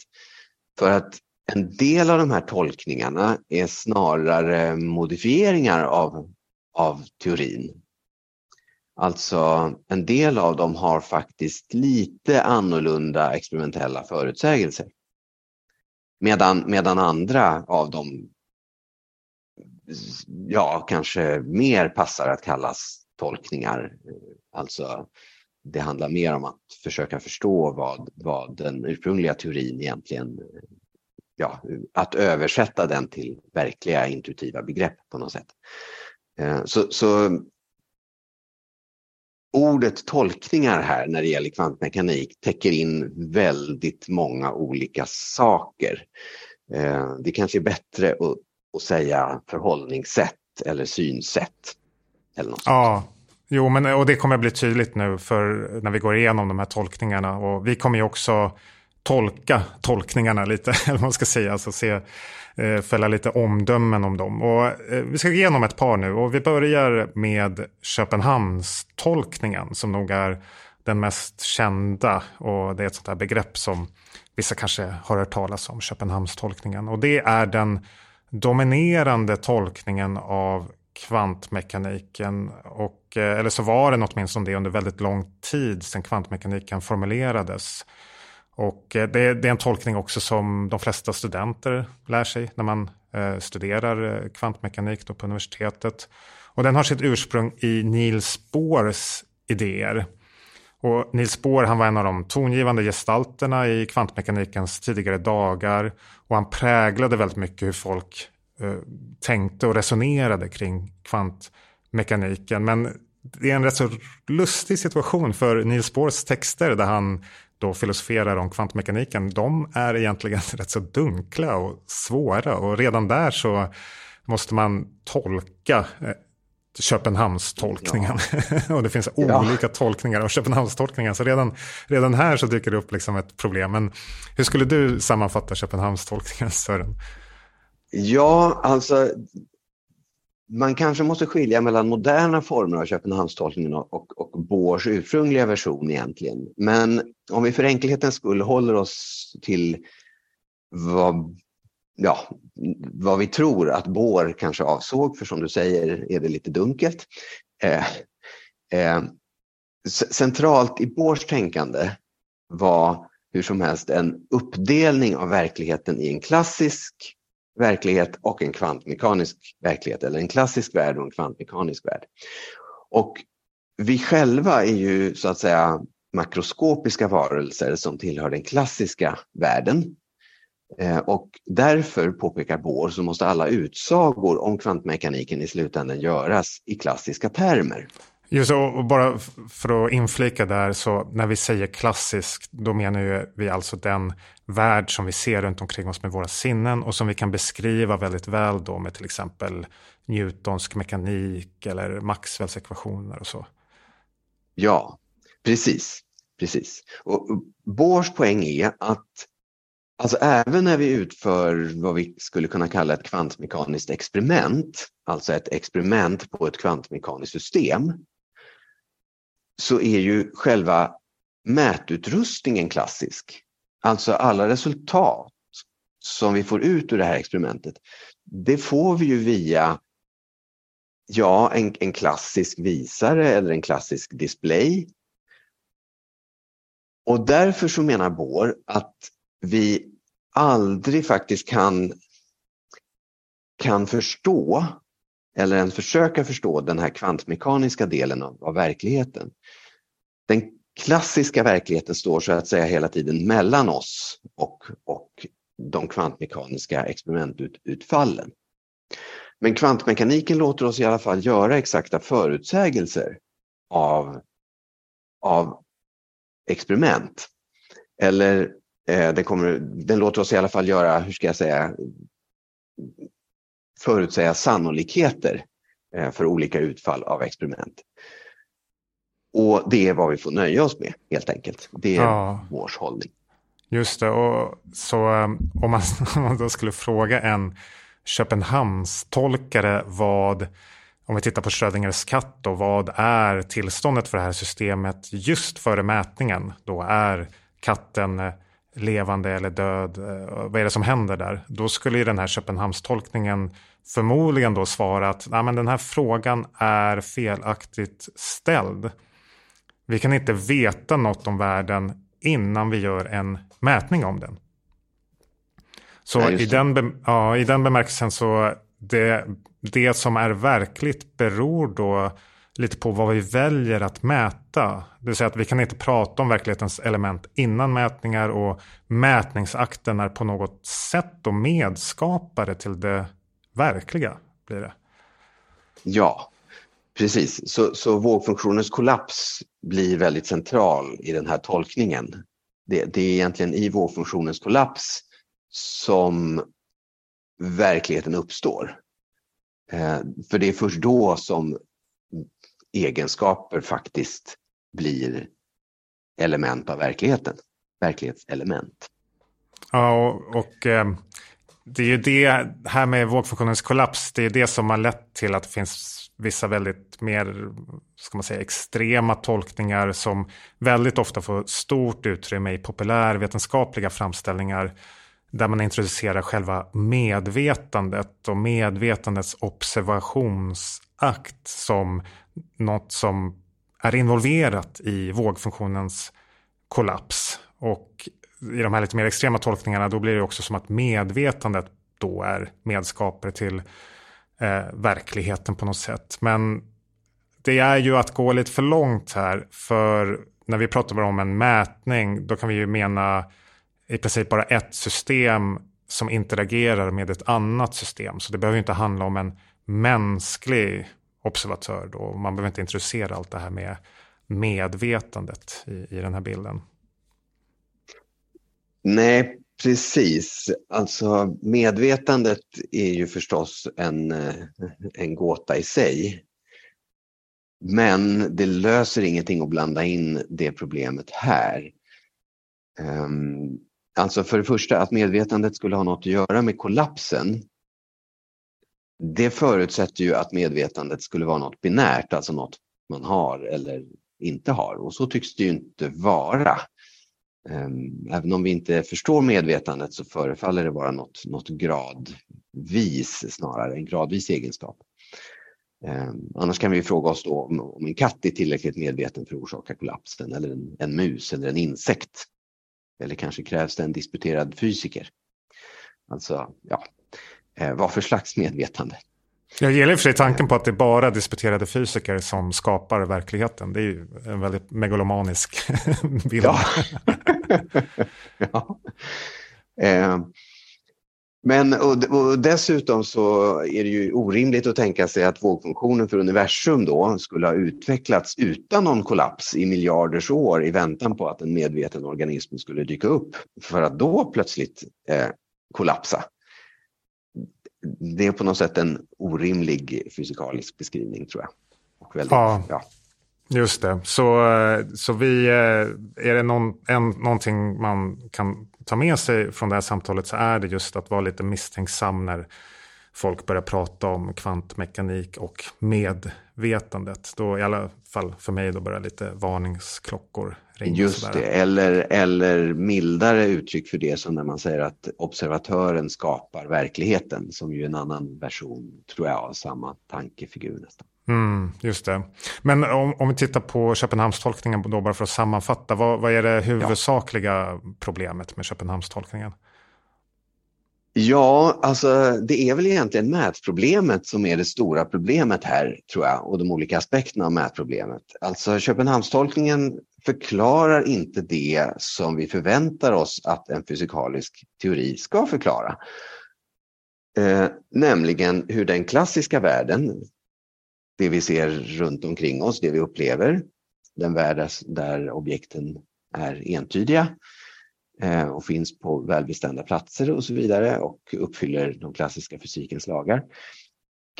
För att en del av de här tolkningarna är snarare modifieringar av, av teorin. Alltså en del av dem har faktiskt lite annorlunda experimentella förutsägelser. Medan, medan andra av dem ja, kanske mer passar att kallas tolkningar. Alltså det handlar mer om att försöka förstå vad, vad den ursprungliga teorin egentligen, ja, att översätta den till verkliga intuitiva begrepp på något sätt. Eh, så, så ordet tolkningar här när det gäller kvantmekanik täcker in väldigt många olika saker. Eh, det kanske är bättre att, att säga förhållningssätt eller synsätt. Eller något ja, jo, men och det kommer att bli tydligt nu för när vi går igenom de här tolkningarna och vi kommer ju också tolka tolkningarna lite, <laughs> eller vad man ska säga, alltså se, eh, fälla lite omdömen om dem. Och, eh, vi ska gå igenom ett par nu och vi börjar med Köpenhamns tolkningen som nog är den mest kända och det är ett sånt här begrepp som vissa kanske har hört talas om, Köpenhamns tolkningen. Och det är den dominerande tolkningen av kvantmekaniken. Och, eh, eller så var den åtminstone det under väldigt lång tid sedan kvantmekaniken formulerades. Och eh, det, det, är en tolkning också som de flesta studenter lär sig när man eh, studerar eh, kvantmekanik på universitetet. Och den har sitt ursprung i Niels Bohrs idéer. Och Niels Bohr han var en av de tongivande gestalterna i kvantmekanikens tidigare dagar. Och han präglade väldigt mycket hur folk eh, tänkte och resonerade kring kvantmekaniken. Men det är en rätt så lustig situation för Niels Bohrs texter där han då filosoferar om kvantmekaniken. De är egentligen <laughs> rätt så dunkla och svåra och redan där så måste man tolka eh, Köpenhamnstolkningen. Ja. <laughs> och det finns ja. olika tolkningar av Köpenhamnstolkningen. Så redan, redan här så dyker det upp liksom ett problem. Men hur skulle du sammanfatta Köpenhamnstolkningen, Sören? Ja, alltså man kanske måste skilja mellan moderna former av Köpenhamnstolkningen och, och, och Bohrs ursprungliga version egentligen. Men om vi för enkelhetens skull håller oss till vad ja, vad vi tror att Bohr kanske avsåg, för som du säger är det lite dunkelt. Eh, eh, centralt i Bohrs tänkande var hur som helst en uppdelning av verkligheten i en klassisk verklighet och en kvantmekanisk verklighet, eller en klassisk värld och en kvantmekanisk värld. Och vi själva är ju så att säga makroskopiska varelser som tillhör den klassiska världen eh, och därför, påpekar Bohr, så måste alla utsagor om kvantmekaniken i slutändan göras i klassiska termer. Just och bara för att inflika där, så när vi säger klassisk, då menar vi alltså den värld som vi ser runt omkring oss med våra sinnen och som vi kan beskriva väldigt väl då med till exempel Newtonsk mekanik eller Maxwells ekvationer och så. Ja, precis. precis. Och Bohrs poäng är att Alltså även när vi utför vad vi skulle kunna kalla ett kvantmekaniskt experiment, alltså ett experiment på ett kvantmekaniskt system, så är ju själva mätutrustningen klassisk. Alltså alla resultat som vi får ut ur det här experimentet, det får vi ju via ja, en, en klassisk visare eller en klassisk display. Och därför så menar Bohr att vi aldrig faktiskt kan, kan förstå eller ens försöka förstå den här kvantmekaniska delen av, av verkligheten. Den klassiska verkligheten står så att säga hela tiden mellan oss och, och de kvantmekaniska experimentutfallen. Men kvantmekaniken låter oss i alla fall göra exakta förutsägelser av, av experiment. Eller Eh, den, kommer, den låter oss i alla fall göra, hur ska jag säga, förutsäga sannolikheter eh, för olika utfall av experiment. Och det är vad vi får nöja oss med helt enkelt. Det är ja. vår hållning. Just det, och så eh, om man, <laughs> om man då skulle fråga en Köpenhamnstolkare vad, om vi tittar på Schrödingers katt då, vad är tillståndet för det här systemet just före mätningen? Då är katten levande eller död, eh, vad är det som händer där? Då skulle ju den här Köpenhamnstolkningen förmodligen då svara att Nej, men den här frågan är felaktigt ställd. Vi kan inte veta något om världen innan vi gör en mätning om den. Så ja, i, den, ja, i den bemärkelsen så det, det som är verkligt beror då lite på vad vi väljer att mäta. Det vill säga att vi kan inte prata om verklighetens element innan mätningar och mätningsakten är på något sätt då medskapare till det verkliga. blir det. Ja, precis. Så, så vågfunktionens kollaps blir väldigt central i den här tolkningen. Det, det är egentligen i vågfunktionens kollaps som verkligheten uppstår. Eh, för det är först då som egenskaper faktiskt blir element av verkligheten. Verklighetselement. Ja, och, och eh, det är ju det här med vågfunktionens kollaps. Det är det som har lett till att det finns vissa väldigt mer ska man säga, extrema tolkningar som väldigt ofta får stort utrymme i populärvetenskapliga framställningar där man introducerar själva medvetandet och medvetandets observationsakt som något som är involverat i vågfunktionens kollaps. Och i de här lite mer extrema tolkningarna då blir det också som att medvetandet då är medskapare till eh, verkligheten på något sätt. Men det är ju att gå lite för långt här. För när vi pratar om en mätning då kan vi ju mena i princip bara ett system som interagerar med ett annat system. Så det behöver inte handla om en mänsklig observatör. Då. Man behöver inte introducera allt det här med medvetandet i, i den här bilden. Nej, precis. Alltså medvetandet är ju förstås en, eh, en gåta i sig. Men det löser ingenting att blanda in det problemet här. Ehm, alltså för det första att medvetandet skulle ha något att göra med kollapsen. Det förutsätter ju att medvetandet skulle vara något binärt, alltså något man har eller inte har. Och så tycks det ju inte vara. Ehm, även om vi inte förstår medvetandet så förefaller det vara något, något gradvis snarare, en gradvis egenskap. Ehm, annars kan vi fråga oss då om, en katt är tillräckligt medveten för att orsaka kollapsen eller en, en mus eller en insekt. Eller kanske krävs det en disputerad fysiker. Alltså, ja, ehm, vad för slags medvetande? Jag gillar i och för sig tanken på att det är bara disputerade fysiker som skapar verkligheten. Det är ju en väldigt megalomanisk <laughs> bild. Ja. <laughs> ja. Eh, men och, och, dessutom så är det ju orimligt att tänka sig att vågfunktionen för universum då skulle ha utvecklats utan någon kollaps i miljarders år i väntan på att en medveten organism skulle dyka upp för att då plötsligt eh, kollapsa det är på något sätt en orimlig fysikalisk beskrivning tror jag. Och väldigt, ja. ja. Just det, så, så vi, eh, är det någon, en, någonting man kan ta med sig från det här samtalet så är det just att vara lite misstänksam när folk börjar prata om kvantmekanik och medvetandet. Då i alla fall för mig då börjar lite varningsklockor. Just det, eller, eller mildare uttryck för det som när man säger att observatören skapar verkligheten som ju en annan version tror jag av samma tankefigur nästan. Mm, just det. Men om, om vi tittar på Köpenhamnstolkningen då bara för att sammanfatta. Vad, vad är det huvudsakliga ja. problemet med Köpenhamnstolkningen? Ja, alltså det är väl egentligen mätproblemet som är det stora problemet här, tror jag, och de olika aspekterna av mätproblemet. Alltså Köpenhamnstolkningen förklarar inte det som vi förväntar oss att en fysikalisk teori ska förklara. Eh, nämligen hur den klassiska världen, det vi ser runt omkring oss, det vi upplever, den värld där objekten är entydiga, Eh, och finns på välbestämda platser och så vidare och uppfyller de klassiska fysikens lagar.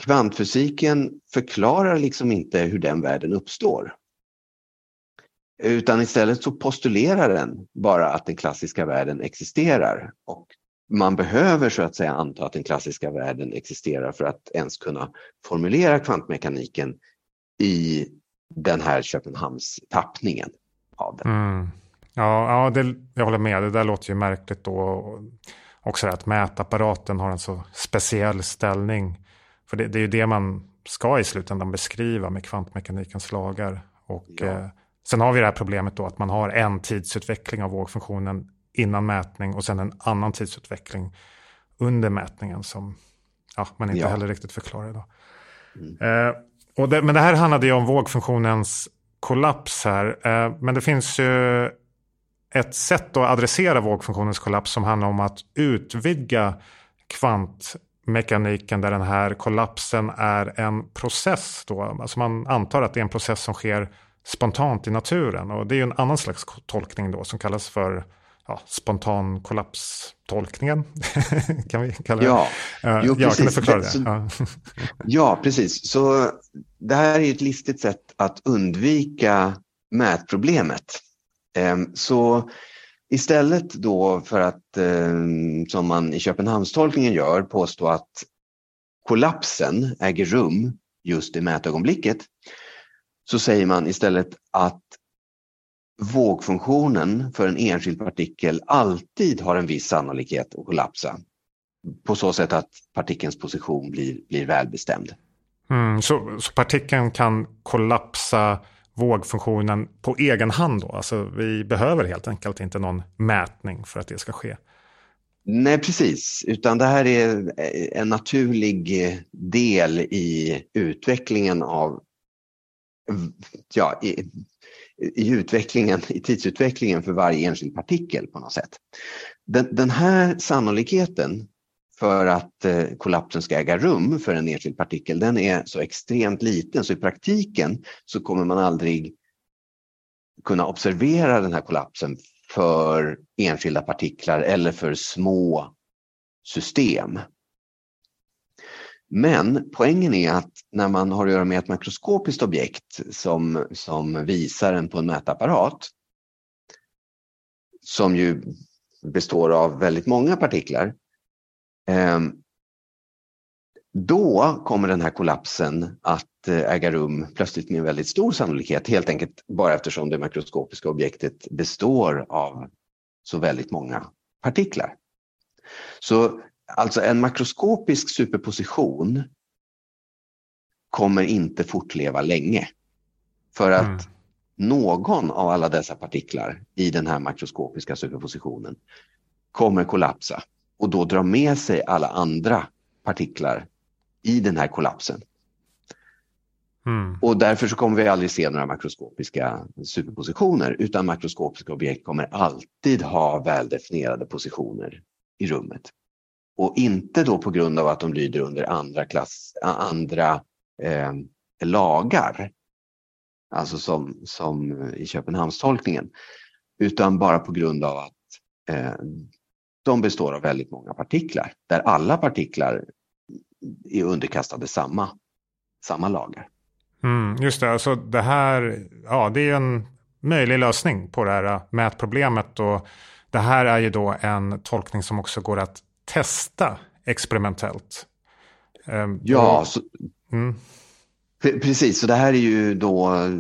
Kvantfysiken förklarar liksom inte hur den världen uppstår. Utan istället så postulerar den bara att den klassiska världen existerar. Och man behöver så att säga anta att den klassiska världen existerar för att ens kunna formulera kvantmekaniken i den här Köpenhamns tappningen av den. Mm. Ja, ja det, jag håller med. Det där låter ju märkligt då. Också att mätapparaten har en så speciell ställning. För det, det är ju det man ska i slutändan beskriva med kvantmekanikens lagar. Och, ja. eh, sen har vi det här problemet då att man har en tidsutveckling av vågfunktionen innan mätning och sen en annan tidsutveckling under mätningen som ja, man inte ja. heller riktigt förklarar idag. Mm. Eh, och det, men det här handlade ju om vågfunktionens kollaps här. Eh, men det finns ju ett sätt att adressera vågfunktionens kollaps som handlar om att utvidga kvantmekaniken där den här kollapsen är en process. Då. Alltså man antar att det är en process som sker spontant i naturen. Och det är ju en annan slags tolkning då som kallas för ja, spontan kollapstolkningen. <laughs> kan vi kalla det? Ja, uh, jo, ja kan du förklara det? Så, ja, precis. Så det här är ett listigt sätt att undvika mätproblemet. Um, så istället då för att, um, som man i Köpenhamnstolkningen gör, påstå att kollapsen äger rum just i mätögonblicket, så säger man istället att vågfunktionen för en enskild partikel alltid har en viss sannolikhet att kollapsa. På så sätt att partikelns position blir, blir välbestämd. Mm, så, så partikeln kan kollapsa vågfunktionen på egen hand då? Alltså vi behöver helt enkelt inte någon mätning för att det ska ske? Nej, precis, utan det här är en naturlig del i utvecklingen av ja, i, i, utvecklingen, i tidsutvecklingen för varje enskild partikel på något sätt. Den, den här sannolikheten för att eh, kollapsen ska äga rum för en enskild partikel, den är så extremt liten så i praktiken så kommer man aldrig kunna observera den här kollapsen för enskilda partiklar eller för små system. Men poängen är att när man har att göra med ett makroskopiskt objekt som, som visaren på en mätapparat, som ju består av väldigt många partiklar, eh, då kommer den här kollapsen att eh, äga rum plötsligt med en väldigt stor sannolikhet, helt enkelt bara eftersom det makroskopiska objektet består av så väldigt många partiklar. Så Alltså en makroskopisk superposition kommer inte fortleva länge. För att mm. någon av alla dessa partiklar i den här makroskopiska superpositionen kommer kollapsa och då dra med sig alla andra partiklar i den här kollapsen. Mm. Och därför så kommer vi aldrig se några makroskopiska superpositioner utan makroskopiska objekt kommer alltid ha väldefinierade positioner i rummet. Och inte då på grund av att de lyder under andra, klass, andra eh, lagar, alltså som, som eh, i Köpenhamnstolkningen, utan bara på grund av att eh, de består av väldigt många partiklar, där alla partiklar är underkastade samma, samma lagar. Mm, just det, alltså det här, ja det är en möjlig lösning på det här eh, mätproblemet. Och det här är ju då en tolkning som också går att testa experimentellt. Um, ja, så, mm. precis. Så det här är ju då eh,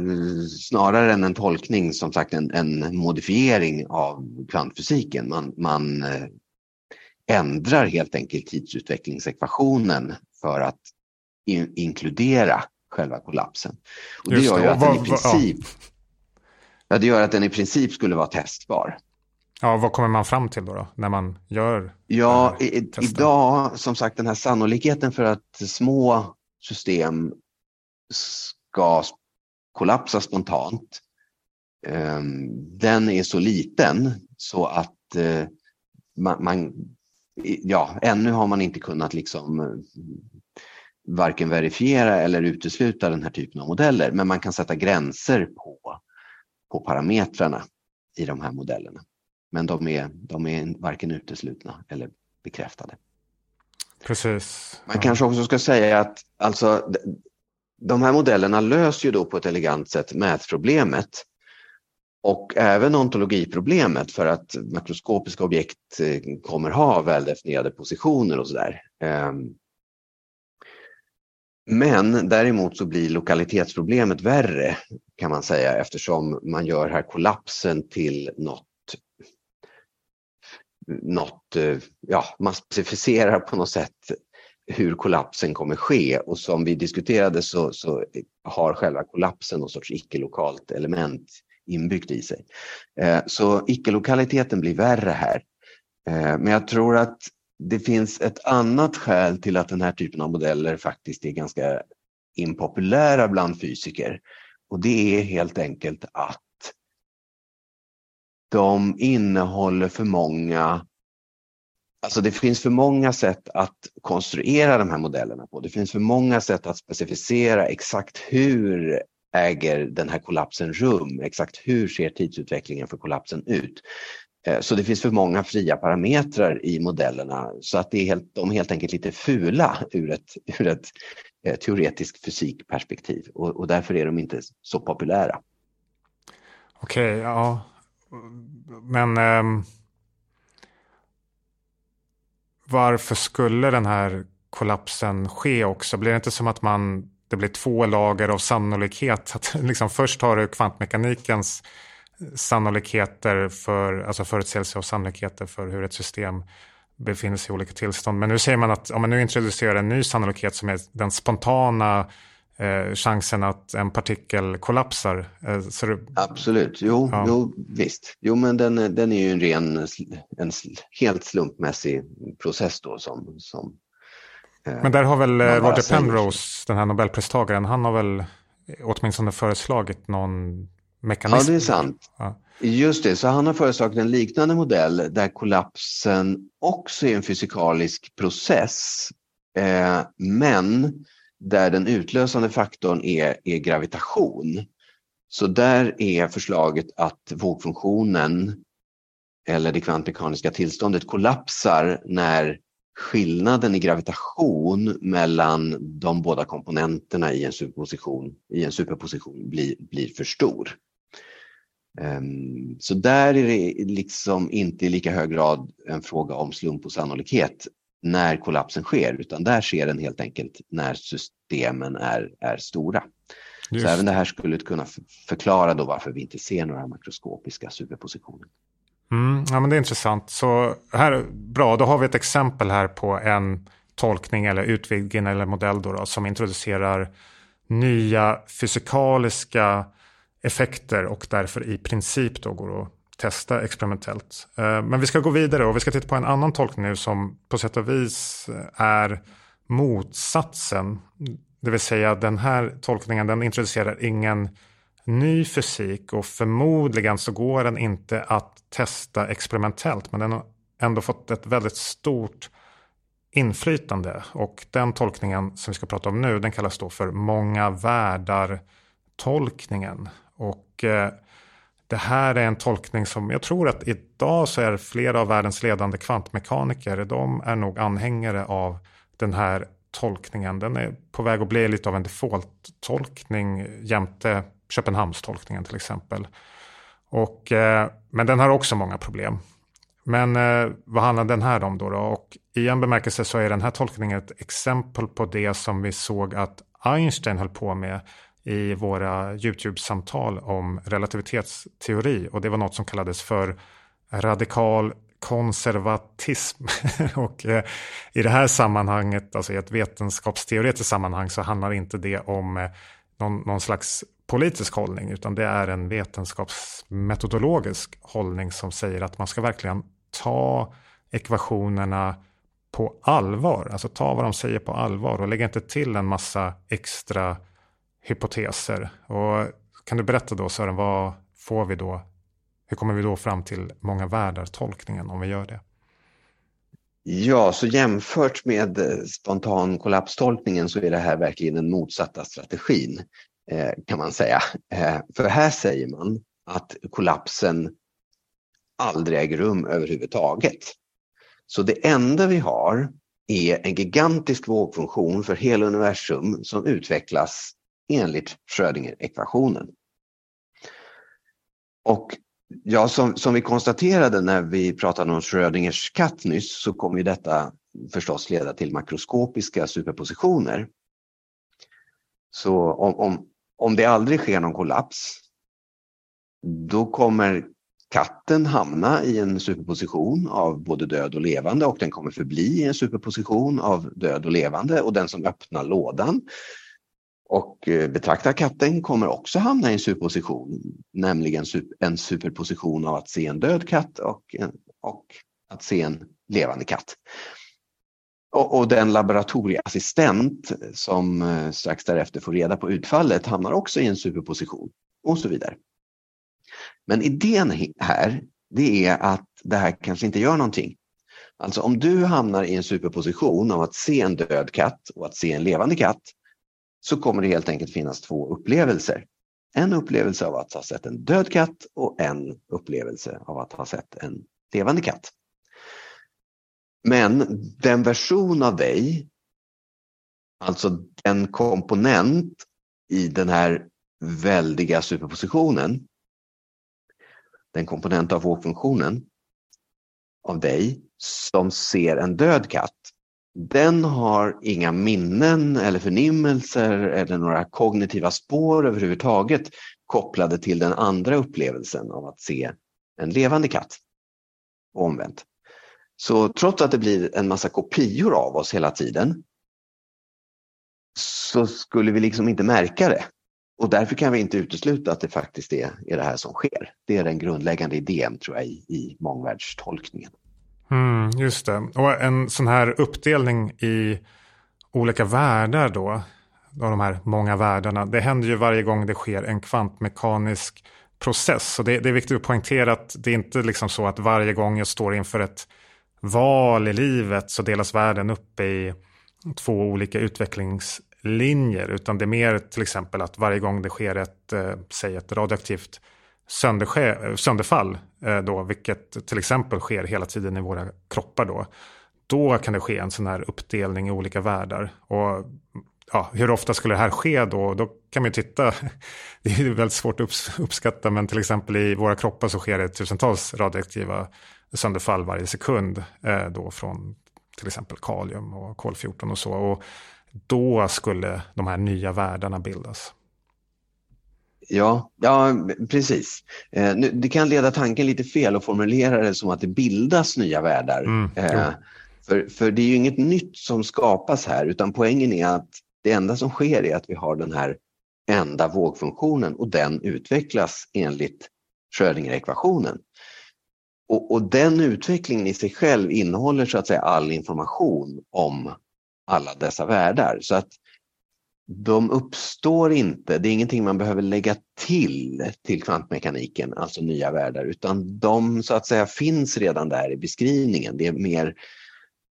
snarare än en tolkning, som sagt en, en modifiering av kvantfysiken. Man, man eh, ändrar helt enkelt tidsutvecklingsekvationen för att in, inkludera själva kollapsen. Och det gör ju att den i princip ja. det gör att den i princip skulle vara testbar. Ja, vad kommer man fram till då, då när man gör Ja, i, idag, som sagt, den här sannolikheten för att små system ska kollapsa spontant, um, den är så liten så att uh, man, man, ja, ännu har man inte kunnat liksom uh, varken verifiera eller utesluta den här typen av modeller, men man kan sätta gränser på, på parametrarna i de här modellerna. Men de är, de är varken uteslutna eller bekräftade. Precis. Man kanske också ska säga att alltså, de här modellerna löser ju då på ett elegant sätt mätproblemet och även ontologiproblemet för att makroskopiska objekt eh, kommer ha väldefinierade positioner och sådär. Ehm, men däremot så blir lokalitetsproblemet värre kan man säga eftersom man gör här kollapsen till något något, eh, ja, man specificerar på något sätt hur kollapsen kommer ske och som vi diskuterade så, så har själva kollapsen någon sorts icke-lokalt element inbyggt i sig. Eh, så icke-lokaliteten blir värre här. Eh, men jag tror att det finns ett annat skäl till att den här typen av modeller faktiskt är ganska impopulära bland fysiker. Och det är helt enkelt att de innehåller för många Alltså det finns för många sätt att konstruera de här modellerna på. Det finns för många sätt att specificera exakt hur äger den här kollapsen rum? Exakt hur ser tidsutvecklingen för kollapsen ut? Eh, så det finns för många fria parametrar i modellerna så att det är helt, de är helt enkelt lite fula ur ett, ur ett eh, teoretiskt fysikperspektiv och, och därför är de inte så populära. Okej, okay, ja. Men eh, varför skulle den här kollapsen ske också? Blir det inte som att man, det blir två lager av sannolikhet? Att <laughs> liksom först har du kvantmekanikens eh, sannolikheter för, alltså förutsägelser och sannolikheter för hur ett system befinner sig i olika tillstånd. Men nu säger man att om man nu introducerar en ny sannolikhet som är den spontana eh, chansen att en partikel kollapsar. Eh, det... Absolut, jo, ja. jo visst. Jo, men den, den är ju en ren, en helt slumpmässig process då som, som eh, Men där har väl eh, Roger Penrose, den här nobelpristagaren, han har väl åtminstone föreslagit någon mekanism. Ja, det är sant. Ja. Just det, så han har föreslagit en liknande modell där kollapsen också är en fysikalisk process. Eh, men där den utlösande faktorn är, är gravitation. Så där är förslaget att vågfunktionen eller det kvantmekaniska tillståndet kollapsar när skillnaden i gravitation mellan de båda komponenterna i en superposition, i en superposition blir, blir för stor. Um, så där är det liksom inte i lika hög grad en fråga om slump och sannolikhet när kollapsen sker, utan där sker den helt enkelt när systemen är, är stora. Just. Så även det här skulle kunna förklara då varför vi inte ser några makroskopiska superpositioner. Mm, ja, men det är intressant. Så här, bra, då har vi ett exempel här på en tolkning eller utvidgning eller modell då, då som introducerar nya fysikaliska effekter och därför i princip då går att testa experimentellt. Eh, men vi ska gå vidare och vi ska titta på en annan tolkning nu som på sätt och vis eh, är motsatsen. Det vill säga den här tolkningen den introducerar ingen ny fysik och förmodligen så går den inte att testa experimentellt men den har ändå fått ett väldigt stort inflytande och den tolkningen som vi ska prata om nu den kallas då för många världar tolkningen och eh, det här är en tolkning som jag tror att idag så är flera av världens ledande kvantmekaniker, de är nog anhängare av den här tolkningen. Den är på väg att bli lite av en default-tolkning jämte Köpenhamnstolkningen till exempel. Och, eh, men den har också många problem. Men eh, vad handlar den här om då, då? Och i en bemärkelse så är den här tolkningen ett exempel på det som vi såg att Einstein höll på med i våra YouTube-samtal om relativitetsteori och det var något som kallades för radikal konservatism. <laughs> och eh, i det här sammanhanget, alltså i ett vetenskapsteoretiskt sammanhang så handlar inte det om eh, någon, någon slags politisk hållning utan det är en vetenskapsmetodologisk hållning som säger att man ska verkligen ta ekvationerna på allvar, alltså ta vad de säger på allvar och lägga inte till en massa extra hypoteser. Och kan du berätta då Sören, vad får vi då? Hur kommer vi då fram till många världar-tolkningen om vi gör det? Ja, så jämfört med eh, spontan kollapstolkningen så är det här verkligen den motsatta strategin eh, kan man säga. Eh, för här säger man att kollapsen aldrig äger rum överhuvudtaget. Så det enda vi har är en gigantisk vågfunktion för hela universum som utvecklas enligt Schrödinger-ekvationen. Och ja, som, som vi konstaterade när vi pratade om Schrödingers katt nyss så kommer ju detta förstås leda till makroskopiska superpositioner. Så om, om, om det aldrig sker någon kollaps, då kommer katten hamna i en superposition av både död och levande och den kommer förbli i en superposition av död och levande och den som öppnar lådan och eh, betraktarkatten kommer också hamna i en superposition, nämligen en superposition av att se en död katt och, eh, och att se en levande katt. Och, och den laboratorieassistent som eh, strax därefter får reda på utfallet hamnar också i en superposition och så vidare. Men idén här, det är att det här kanske inte gör någonting. Alltså om du hamnar i en superposition av att se en död katt och att se en levande katt så kommer det helt enkelt finnas två upplevelser. En upplevelse av att ha sett en död katt och en upplevelse av att ha sett en levande katt. Men den version av dig, alltså den komponent i den här väldiga superpositionen, den komponent av vågfunktionen av dig som ser en död katt, den har inga minnen eller förnimmelser eller några kognitiva spår överhuvudtaget kopplade till den andra upplevelsen av att se en levande katt. Och omvänt. Så trots att det blir en massa kopior av oss hela tiden så skulle vi liksom inte märka det. Och därför kan vi inte utesluta att det faktiskt är, är det här som sker. Det är den grundläggande idén tror jag i, i mångvärldstolkningen. Mm, just det. Och en sån här uppdelning i olika världar då, av de här många världarna, det händer ju varje gång det sker en kvantmekanisk process. Så det, det är viktigt att poängtera att det är inte liksom så att varje gång jag står inför ett val i livet så delas världen upp i två olika utvecklingslinjer. Utan det är mer till exempel att varje gång det sker ett, eh, säg ett radioaktivt sönderfall, Eh, då, vilket till exempel sker hela tiden i våra kroppar då, då kan det ske en sån här uppdelning i olika världar. Och ja, hur ofta skulle det här ske då? Då kan man ju titta, <laughs> det är väldigt svårt att uppskatta, men till exempel i våra kroppar så sker det tusentals radioaktiva sönderfall varje sekund eh, då från till exempel kalium och kol-14 och så. Och då skulle de här nya världarna bildas. Ja, ja precis. Eh, nu, det kan leda tanken lite fel att formulera det som att det bildas nya världar. Mm, eh, för, för det är ju inget nytt som skapas här utan poängen är att det enda som sker är att vi har den här enda vågfunktionen och den utvecklas enligt Schrödinger-ekvationen. Och, och, den utvecklingen i sig själv innehåller så att säga all information om alla dessa världar. Så att de uppstår inte, det är ingenting man behöver lägga till till kvantmekaniken, alltså nya världar, utan de så att säga finns redan där i beskrivningen. Det är mer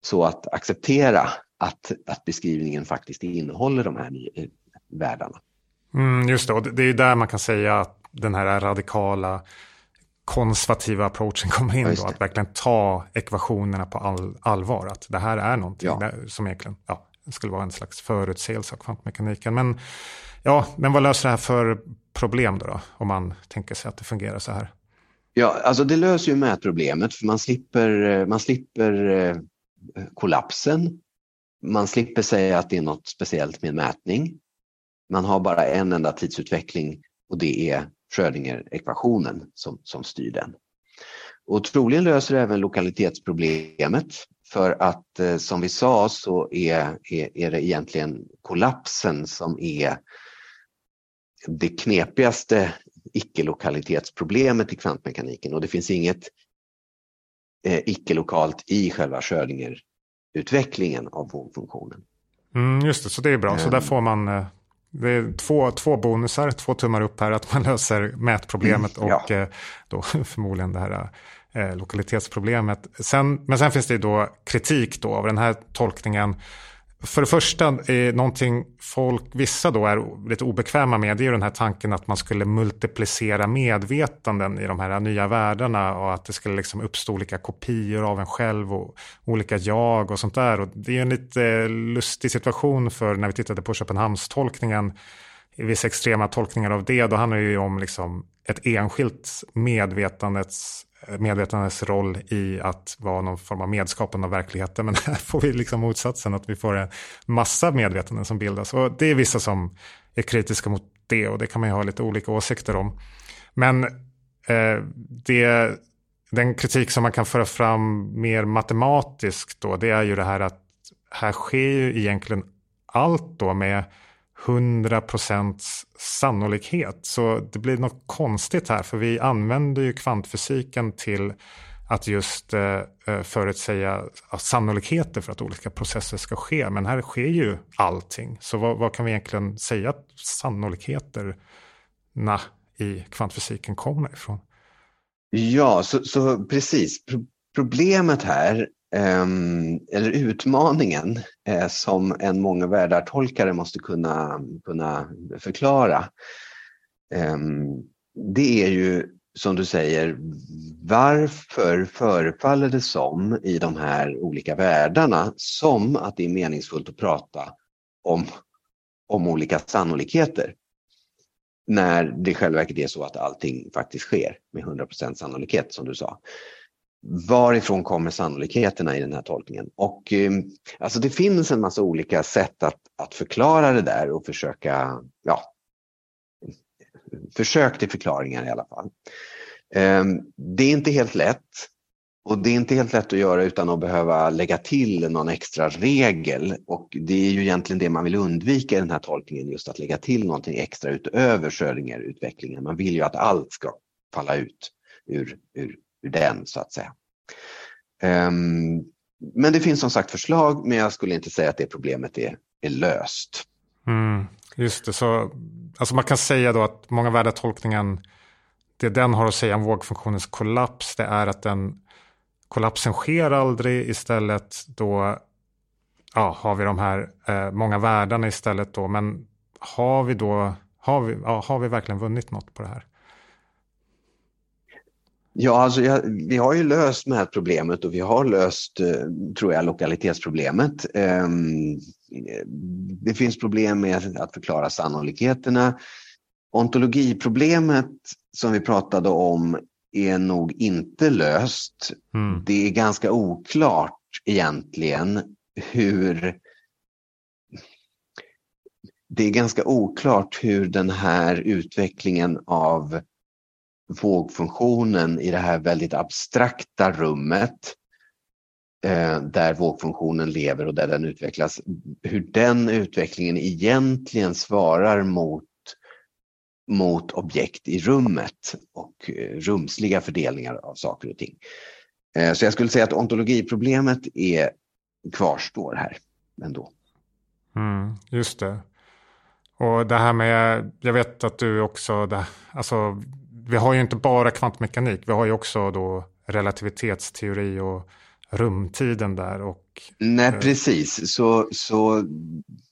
så att acceptera att, att beskrivningen faktiskt innehåller de här världarna. Mm, just det, och det är där man kan säga att den här radikala konservativa approachen kommer in då, att verkligen ta ekvationerna på all, allvar. Att det här är någonting ja. som egentligen ja, skulle vara en slags förutsägelse av kvantmekaniken. Men, ja, men vad löser det här för problem då, då, om man tänker sig att det fungerar så här? Ja, alltså det löser ju mätproblemet för man slipper, eh, man slipper eh, kollapsen. Man slipper säga att det är något speciellt med mätning. Man har bara en enda tidsutveckling och det är Schrödinger-ekvationen som, som styr den. Och troligen löser det även lokalitetsproblemet för att eh, som vi sa så är, är, är det egentligen kollapsen som är det knepigaste icke-lokalitetsproblemet i kvantmekaniken och det finns inget eh, icke-lokalt i själva Schrödinger-utvecklingen av vågfunktionen. Mm, just det, så det är bra. Så där ehm. får man eh, det är två, två bonusar, två tummar upp här, att man <laughs> löser mätproblemet mm, och eh, då <laughs> förmodligen det här eh, lokalitetsproblemet. Sen, men sen finns det då kritik då av den här tolkningen. För det första, är någonting folk, vissa då är lite obekväma med, det är ju den här tanken att man skulle multiplicera medvetanden i de här nya världarna och att det skulle liksom uppstå olika kopior av en själv och olika jag och sånt där. Och det är ju en lite lustig situation för när vi tittade på Köpenhamnstolkningen, vissa extrema tolkningar av det, då handlar det ju om liksom ett enskilt medvetandets medvetandets roll i att vara någon form av medskapande av verkligheten. Men här får vi liksom motsatsen, att vi får en massa medvetanden som bildas. Och det är vissa som är kritiska mot det och det kan man ju ha lite olika åsikter om. Men eh, det, den kritik som man kan föra fram mer matematiskt då, det är ju det här att här sker ju egentligen allt då med 100% sannolikhet. Så det blir något konstigt här, för vi använder ju kvantfysiken till att just eh, eh förutsäga sannolikheter för att olika processer ska ske. Men här sker ju allting. Så vad, vad kan vi egentligen säga att sannolikheterna i kvantfysiken kommer ifrån? Ja, så, så precis. Problemet här, Ehm, eller utmaningen eh, som en många världartolkare måste kunna, kunna förklara, ehm, det är ju som du säger, varför förefaller det som i de här olika världarna som att det är meningsfullt att prata om, om olika sannolikheter? När det i själva verket är så att allting faktiskt sker med 100% sannolikhet som du sa. Varifrån kommer sannolikheterna i den här tolkningen? Och eh, alltså det finns en massa olika sätt att, att förklara det där och försöka ja, försök till förklaringar i alla fall. Ehm, det är inte helt lätt och det är inte helt lätt att göra utan att behöva lägga till någon extra regel och det är ju egentligen det man vill undvika i den här tolkningen, just att lägga till någonting extra utöver Schrödinger-utvecklingen. Man vill ju att allt ska falla ut ur, ur, ur den så att säga. Um, men det finns som sagt förslag, men jag skulle inte säga att det problemet är, är löst. Mm, just det, så alltså man kan säga då att många värdetolkningen, det den har att säga om vågfunktionens kollaps, det är att den kollapsen sker aldrig. Istället då ja, har vi de här eh, många världarna istället då. Men har vi då, har vi, ja, har vi verkligen vunnit något på det här? Ja, alltså, ja, vi har ju löst med här problemet och vi har löst, eh, tror jag, lokalitetsproblemet. Eh, det finns problem med att förklara sannolikheterna. Ontologiproblemet som vi pratade om är nog inte löst. Mm. Det är ganska oklart egentligen hur det är ganska oklart hur den här utvecklingen av vågfunktionen i det här väldigt abstrakta rummet eh, där vågfunktionen lever och där den utvecklas, hur den utvecklingen egentligen svarar mot, mot objekt i rummet och eh, rumsliga fördelningar av saker och ting. Eh, så jag skulle säga att ontologiproblemet är, kvarstår här ändå. Mm, just det. Och det här med, jag vet att du också, det, alltså vi har ju inte bara kvantmekanik, vi har ju också då relativitetsteori och rumtiden där. Och, Nej, eh, precis. Så, så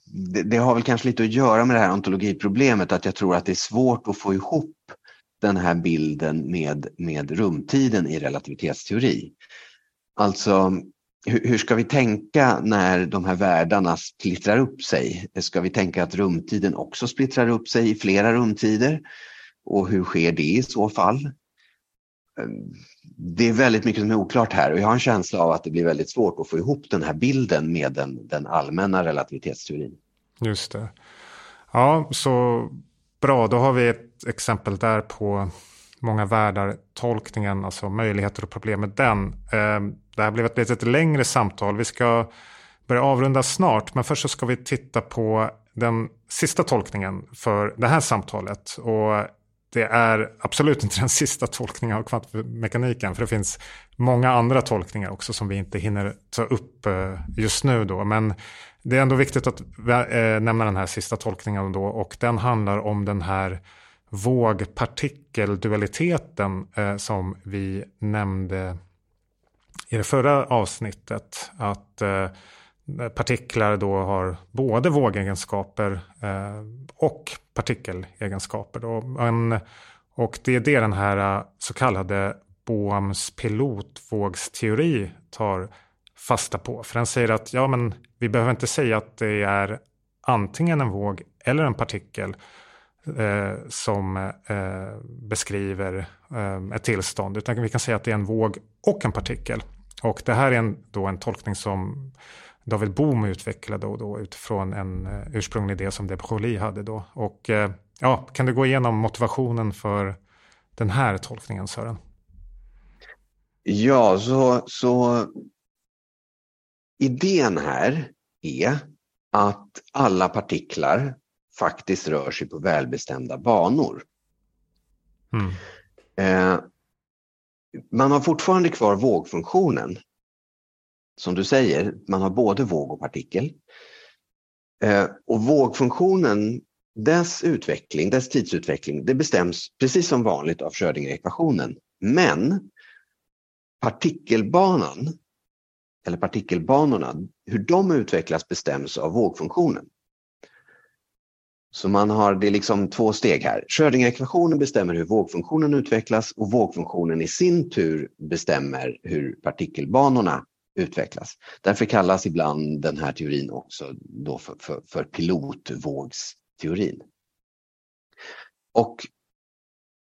det, det, har väl kanske lite att göra med det här ontologiproblemet, att jag tror att det är svårt att få ihop den här bilden med, med rumtiden i relativitetsteori. Alltså, hur, hur ska vi tänka när de här världarna splittrar upp sig? Ska vi tänka att rumtiden också splittrar upp sig i flera rumtider? Och hur sker det i så fall? Ehm, det är väldigt mycket som är oklart här och jag har en känsla av att det blir väldigt svårt att få ihop den här bilden med den, den allmänna relativitetsteorin. Just det. Ja, så bra. Då har vi ett exempel där på många världar tolkningen, alltså möjligheter och problem med den. Ehm, det här blev ett lite längre samtal. Vi ska börja avrunda snart, men först så ska vi titta på den sista tolkningen för det här samtalet. Och det är absolut inte <laughs> den sista tolkningen av kvantmekaniken. För det finns många andra tolkningar också som vi inte hinner ta upp eh, just nu. Då. Men det är ändå viktigt att eh, nämna den här sista tolkningen då. Och den handlar om den här vågpartikeldualiteten eh, som vi nämnde i det förra avsnittet. Att eh, partiklar då har både vågegenskaper och partikelegenskaper. Då. Men, och det är det den här äh, så kallade Bohms pilotvågsteori tar fasta på. För den säger att ja, men vi behöver inte säga att det är antingen en våg eller en partikel eh, som eh, beskriver eh, ett tillstånd. Utan vi kan säga att det är en våg och en partikel. Och det här är en, då en tolkning som David Bohm utvecklade och då utifrån en uh, ursprunglig idé som de Broglie hade då. Och uh, ja, kan du gå igenom motivationen för den här tolkningen Sören? Ja, så, så idén här är att alla partiklar faktiskt rör sig på välbestämda banor. Mm. Eh, man har fortfarande kvar vågfunktionen. Som du säger, man har både våg och partikel. Eh, och vågfunktionen, dess utveckling, dess tidsutveckling, det bestäms precis som vanligt av Schrödinger-ekvationen. Men partikelbanan, eller partikelbanorna, hur de utvecklas bestäms av vågfunktionen. Så man har, det är liksom två steg här. Schrödinger-ekvationen bestämmer hur vågfunktionen utvecklas och vågfunktionen i sin tur bestämmer hur partikelbanorna utvecklas. Därför kallas ibland den här teorin också då för, för, för pilotvågsteorin. Och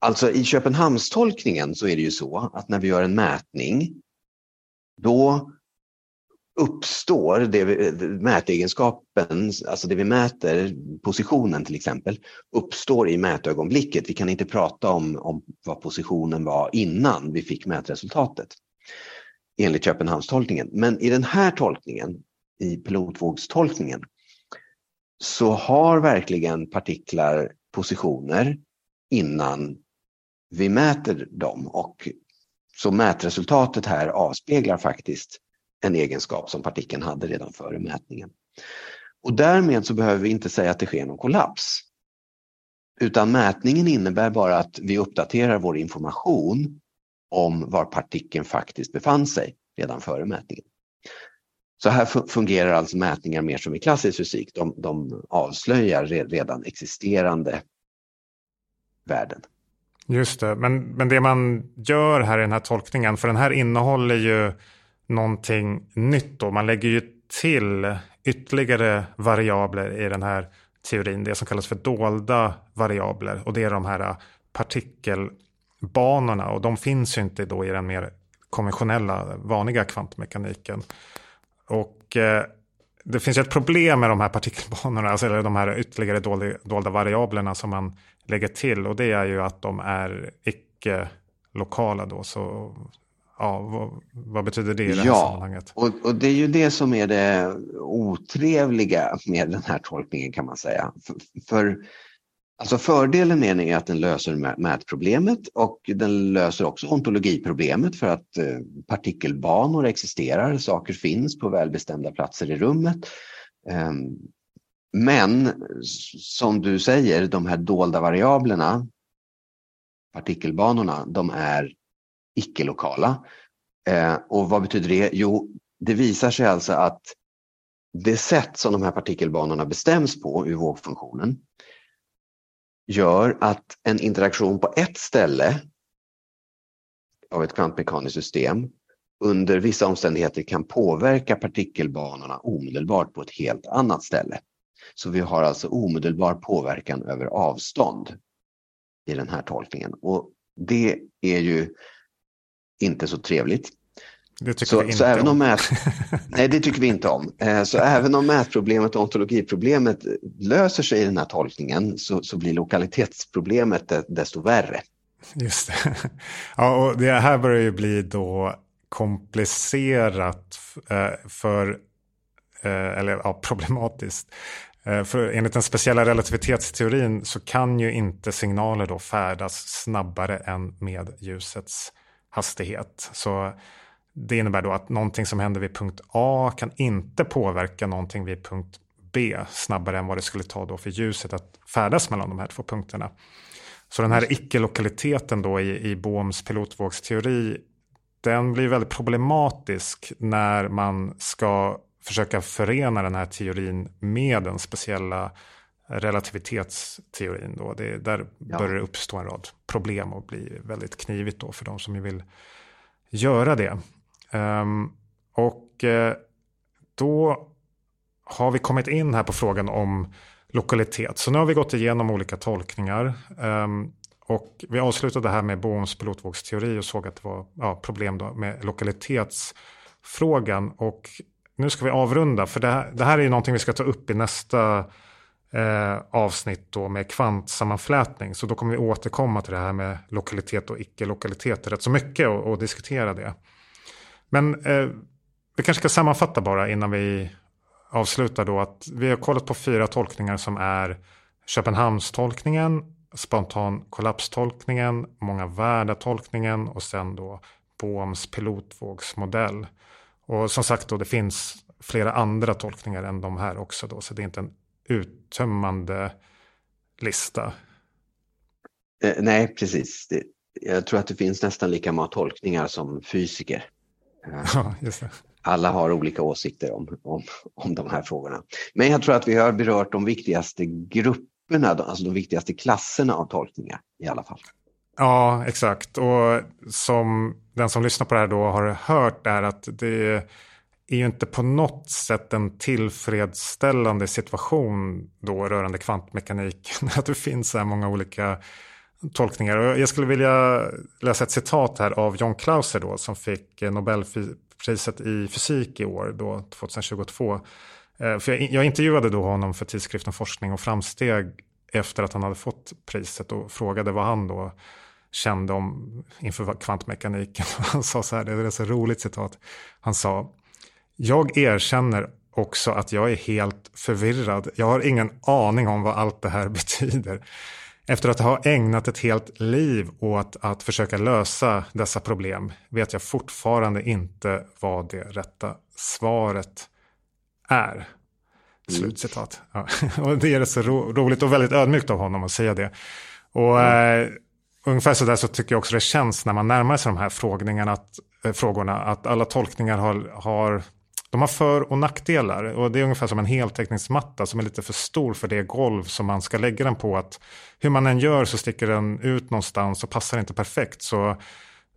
alltså i Köpenhamnstolkningen så är det ju så att när vi gör en mätning då uppstår det vi, mätegenskapen, alltså det vi mäter, positionen till exempel, uppstår i mätögonblicket. Vi kan inte prata om, om vad positionen var innan vi fick mätresultatet enligt Köpenhamnstolkningen. Men i den här tolkningen, i pilotvågstolkningen, så har verkligen partiklar positioner innan vi mäter dem och så mätresultatet här avspeglar faktiskt en egenskap som partikeln hade redan före mätningen. Och därmed så behöver vi inte säga att det sker någon kollaps. Utan mätningen innebär bara att vi uppdaterar vår information om var partikeln faktiskt befann sig redan före mätningen. Så här fungerar alltså mätningar mer som i klassisk fysik. De, de avslöjar redan existerande värden. Just det, men, men det man gör här i den här tolkningen, för den här innehåller ju någonting nytt då. Man lägger ju till ytterligare variabler i den här teorin, det som kallas för dolda variabler. Och det är de här partikel partikelbanorna och de finns ju inte då i den mer konventionella vanliga kvantmekaniken. Och eh, det finns ju ett problem med de här partikelbanorna, alltså, eller de här ytterligare dolda, dolda variablerna som man lägger till och det är ju att de är icke lokala då. Så ja, vad, vad, betyder det i det här ja, sammanhanget? Och, och det är ju det som är det otrevliga med den här tolkningen kan man säga. För, för alltså fördelen med den är att den löser mätproblemet och den löser också ontologiproblemet för att eh, partikelbanor existerar, saker finns på välbestämda platser i rummet. Ehm, men som du säger, de här dolda variablerna, partikelbanorna, de är icke-lokala. Ehm, och vad betyder det? Jo, det visar sig alltså att det sätt som de här partikelbanorna bestäms på ur vågfunktionen gör att en interaktion på ett ställe av ett kvantmekaniskt system under vissa omständigheter kan påverka partikelbanorna omedelbart på ett helt annat ställe. Så vi har alltså omedelbar påverkan över avstånd i den här tolkningen. Och det är ju inte så trevligt. Det tycker så, vi inte så även om. Mät, <laughs> nej, det tycker vi inte om. Eh, så även om mätproblemet och ontologiproblemet löser sig i den här tolkningen så, så blir lokalitetsproblemet desto värre. Just det. <laughs> Ja, och det här börjar ju bli då komplicerat eh, för, eh, eller ja, problematiskt. För enligt den speciella relativitetsteorin så kan ju inte signaler då färdas snabbare än med ljusets hastighet. Så det innebär då att någonting som händer vid punkt A kan inte påverka någonting vid punkt B snabbare än vad det skulle ta då för ljuset att färdas mellan de här två punkterna. Så den här icke-lokaliteten då i, i Bohms pilotvågsteori den blir väldigt problematisk när man ska försöka förena den här teorin med den speciella relativitetsteorin. Då. Det, där ja. börjar det uppstå en rad problem och bli väldigt knivigt då för de som vill göra det. Um, och uh, då har vi kommit in här på frågan om lokalitet. Så nu har vi gått igenom olika tolkningar. Um, och vi avslutade här med Bohms pilotvågsteori och såg att det var ja, problem då med lokalitetsfrågan. Och nu ska vi avrunda, för det här, det här är ju någonting vi ska ta upp i nästa eh, avsnitt då med kvantsammanflätning. Så då kommer vi återkomma till det här med lokalitet och icke-lokalitet rätt så mycket och, och diskutera det. Men eh, vi kanske ska sammanfatta bara innan vi avslutar då att vi har kollat på fyra tolkningar som är Köpenhamnstolkningen, spontan kollapstolkningen, många världar tolkningen och sen då Bohms pilotvågsmodell. Och som sagt då, det finns flera andra tolkningar än de här också då, så det är inte en uttömmande lista. Eh, nej, precis. Det, jag tror att det finns nästan lika många tolkningar som fysiker. Ja, just det. Alla har olika åsikter om, om, om de här frågorna. Men jag tror att vi har berört de viktigaste grupperna, alltså de viktigaste klasserna av tolkningar i alla fall. Ja, exakt. Och som den som lyssnar på det här då har hört är att det är ju inte på något sätt en tillfredsställande situation då rörande kvantmekaniken. <laughs> Att det finns så här många olika tolkningar. Och jag skulle vilja läsa ett citat här av John Clauser då som fick eh, Nobelpriset i fysik i år, då 2022. Eh, för jag, jag intervjuade då honom för tidskriften Forskning och framsteg efter att han hade fått priset och frågade vad han då kände om inför kvantmekaniken. <laughs> Han sa så här, det är ett så roligt citat. Han sa, jag erkänner också att jag är helt förvirrad. Jag har ingen aning om vad allt det här <laughs> betyder. Efter att ha ägnat ett helt liv åt att försöka lösa dessa problem vet jag fortfarande inte vad det rätta svaret är. Slutcitat. Ja. <laughs> Och det är så ro roligt och väldigt ödmjukt av honom att säga det. Och mm. eh, ungefär så där så tycker jag också det känns när man närmar sig de här frågningarna att, äh, frågorna att alla tolkningar har, har de har för och nackdelar och det är ungefär som en heltäckningsmatta som är lite för stor för det golv som man ska lägga den på. Att hur man än gör så sticker den ut någonstans och passar inte perfekt. Så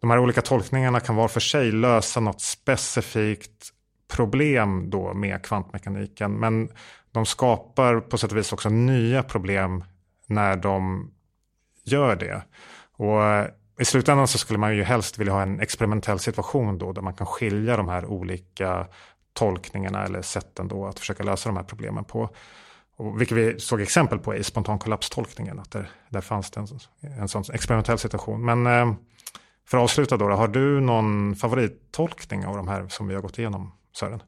de här olika tolkningarna kan var för sig lösa något specifikt problem då med kvantmekaniken. Men de skapar på sätt och vis också nya problem när de gör det. Och eh, i slutändan så skulle man ju helst vilja ha en experimentell situation då där man kan skilja de här olika tolkningarna eller sätten då att försöka lösa de här problemen på. Och vilket vi såg exempel på i spontan kollapstolkningen. Att där, där fanns det en, en sån experimentell situation. Men eh, för att avsluta då, har du någon favorittolkning av de här som vi har gått igenom, Sören?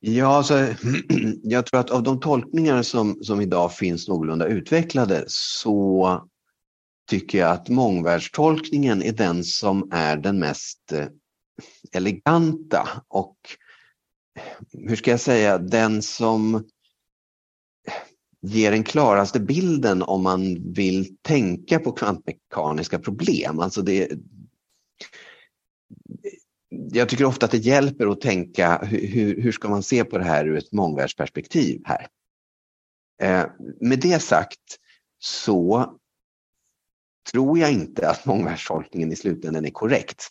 Ja, alltså, <clears throat> jag tror att av de tolkningar som, som idag finns någorlunda utvecklade så tycker jag att mångvärldstolkningen är den som är den mest eh, eleganta och hur ska jag säga, den som ger den klaraste bilden om man vill tänka på kvantmekaniska problem. Alltså det, jag tycker ofta att det hjälper att tänka hur, hur ska man se på det här ur ett mångvärldsperspektiv här. Eh, med det sagt så tror jag inte att mångvärldstolkningen i slutändan är korrekt.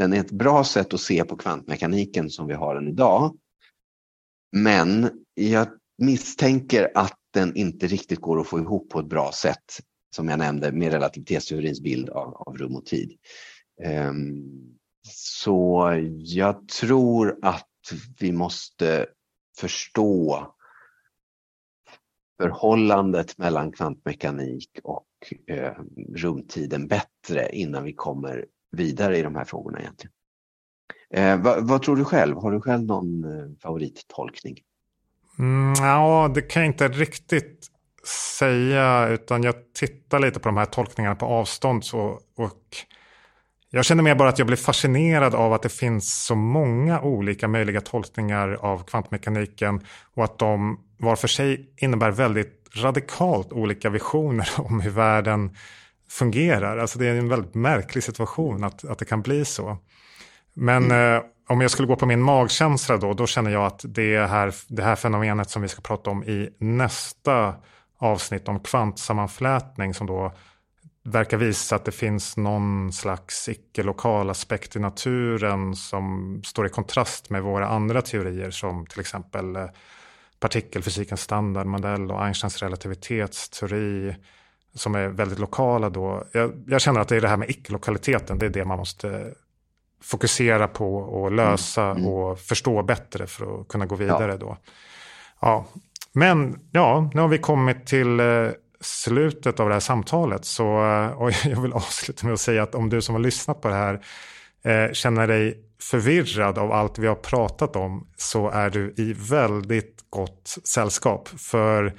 Den är ett bra sätt att se på kvantmekaniken som vi har den idag. Men jag misstänker att den inte riktigt går att få ihop på ett bra sätt, som jag nämnde, med relativitetsteorins bild av, av rum och tid. Um, så jag tror att vi måste förstå förhållandet mellan kvantmekanik och eh, rumtiden bättre innan vi kommer vidare i de här frågorna egentligen. Eh, vad, vad, tror du själv? Har du själv någon eh, favorittolkning? Mm, ja, det kan jag inte riktigt säga, utan jag tittar lite på de här tolkningarna på avstånd. Så, och jag känner mer bara att jag blir fascinerad av att det finns så många olika möjliga tolkningar av kvantmekaniken och att de var för sig innebär väldigt radikalt olika visioner <laughs> om hur världen fungerar. Alltså det är en väldigt märklig situation att, att det kan bli så. Men mm. eh, om jag skulle gå på min magkänsla då, då känner jag att det här, det här fenomenet som vi ska prata om i nästa avsnitt om kvantsammanflätning som då verkar visa att det finns någon slags icke-lokal aspekt i naturen som står i kontrast med våra andra teorier som till exempel eh, partikelfysikens standardmodell och Einsteins relativitetsteori som är väldigt lokala då. Jag, jag, känner att det är det här med icke-lokaliteten, det är det man måste fokusera på och lösa mm. Mm. och förstå bättre för att kunna gå vidare ja. då. Ja, men ja, nu har vi kommit till eh, slutet av det här samtalet. Så, <laughs> och jag vill avsluta med att säga att om du som har lyssnat på det här eh, känner dig förvirrad av allt vi har pratat om så är du i väldigt gott sällskap. För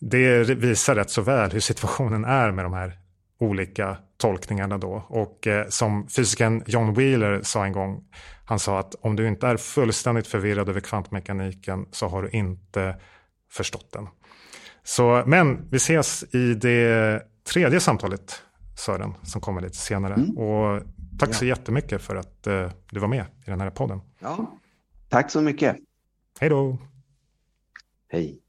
det visar rätt så väl hur situationen är med de här olika tolkningarna då. Och eh, som fysikern John Wheeler sa en gång, han sa att om du inte är fullständigt förvirrad över kvantmekaniken så har du inte förstått den. Så, men vi ses i det tredje samtalet, Sören, som kommer lite senare. Mm. Och tack ja. så jättemycket för att eh, du var med i den här podden. Ja, tack så mycket. Hej då. Hej.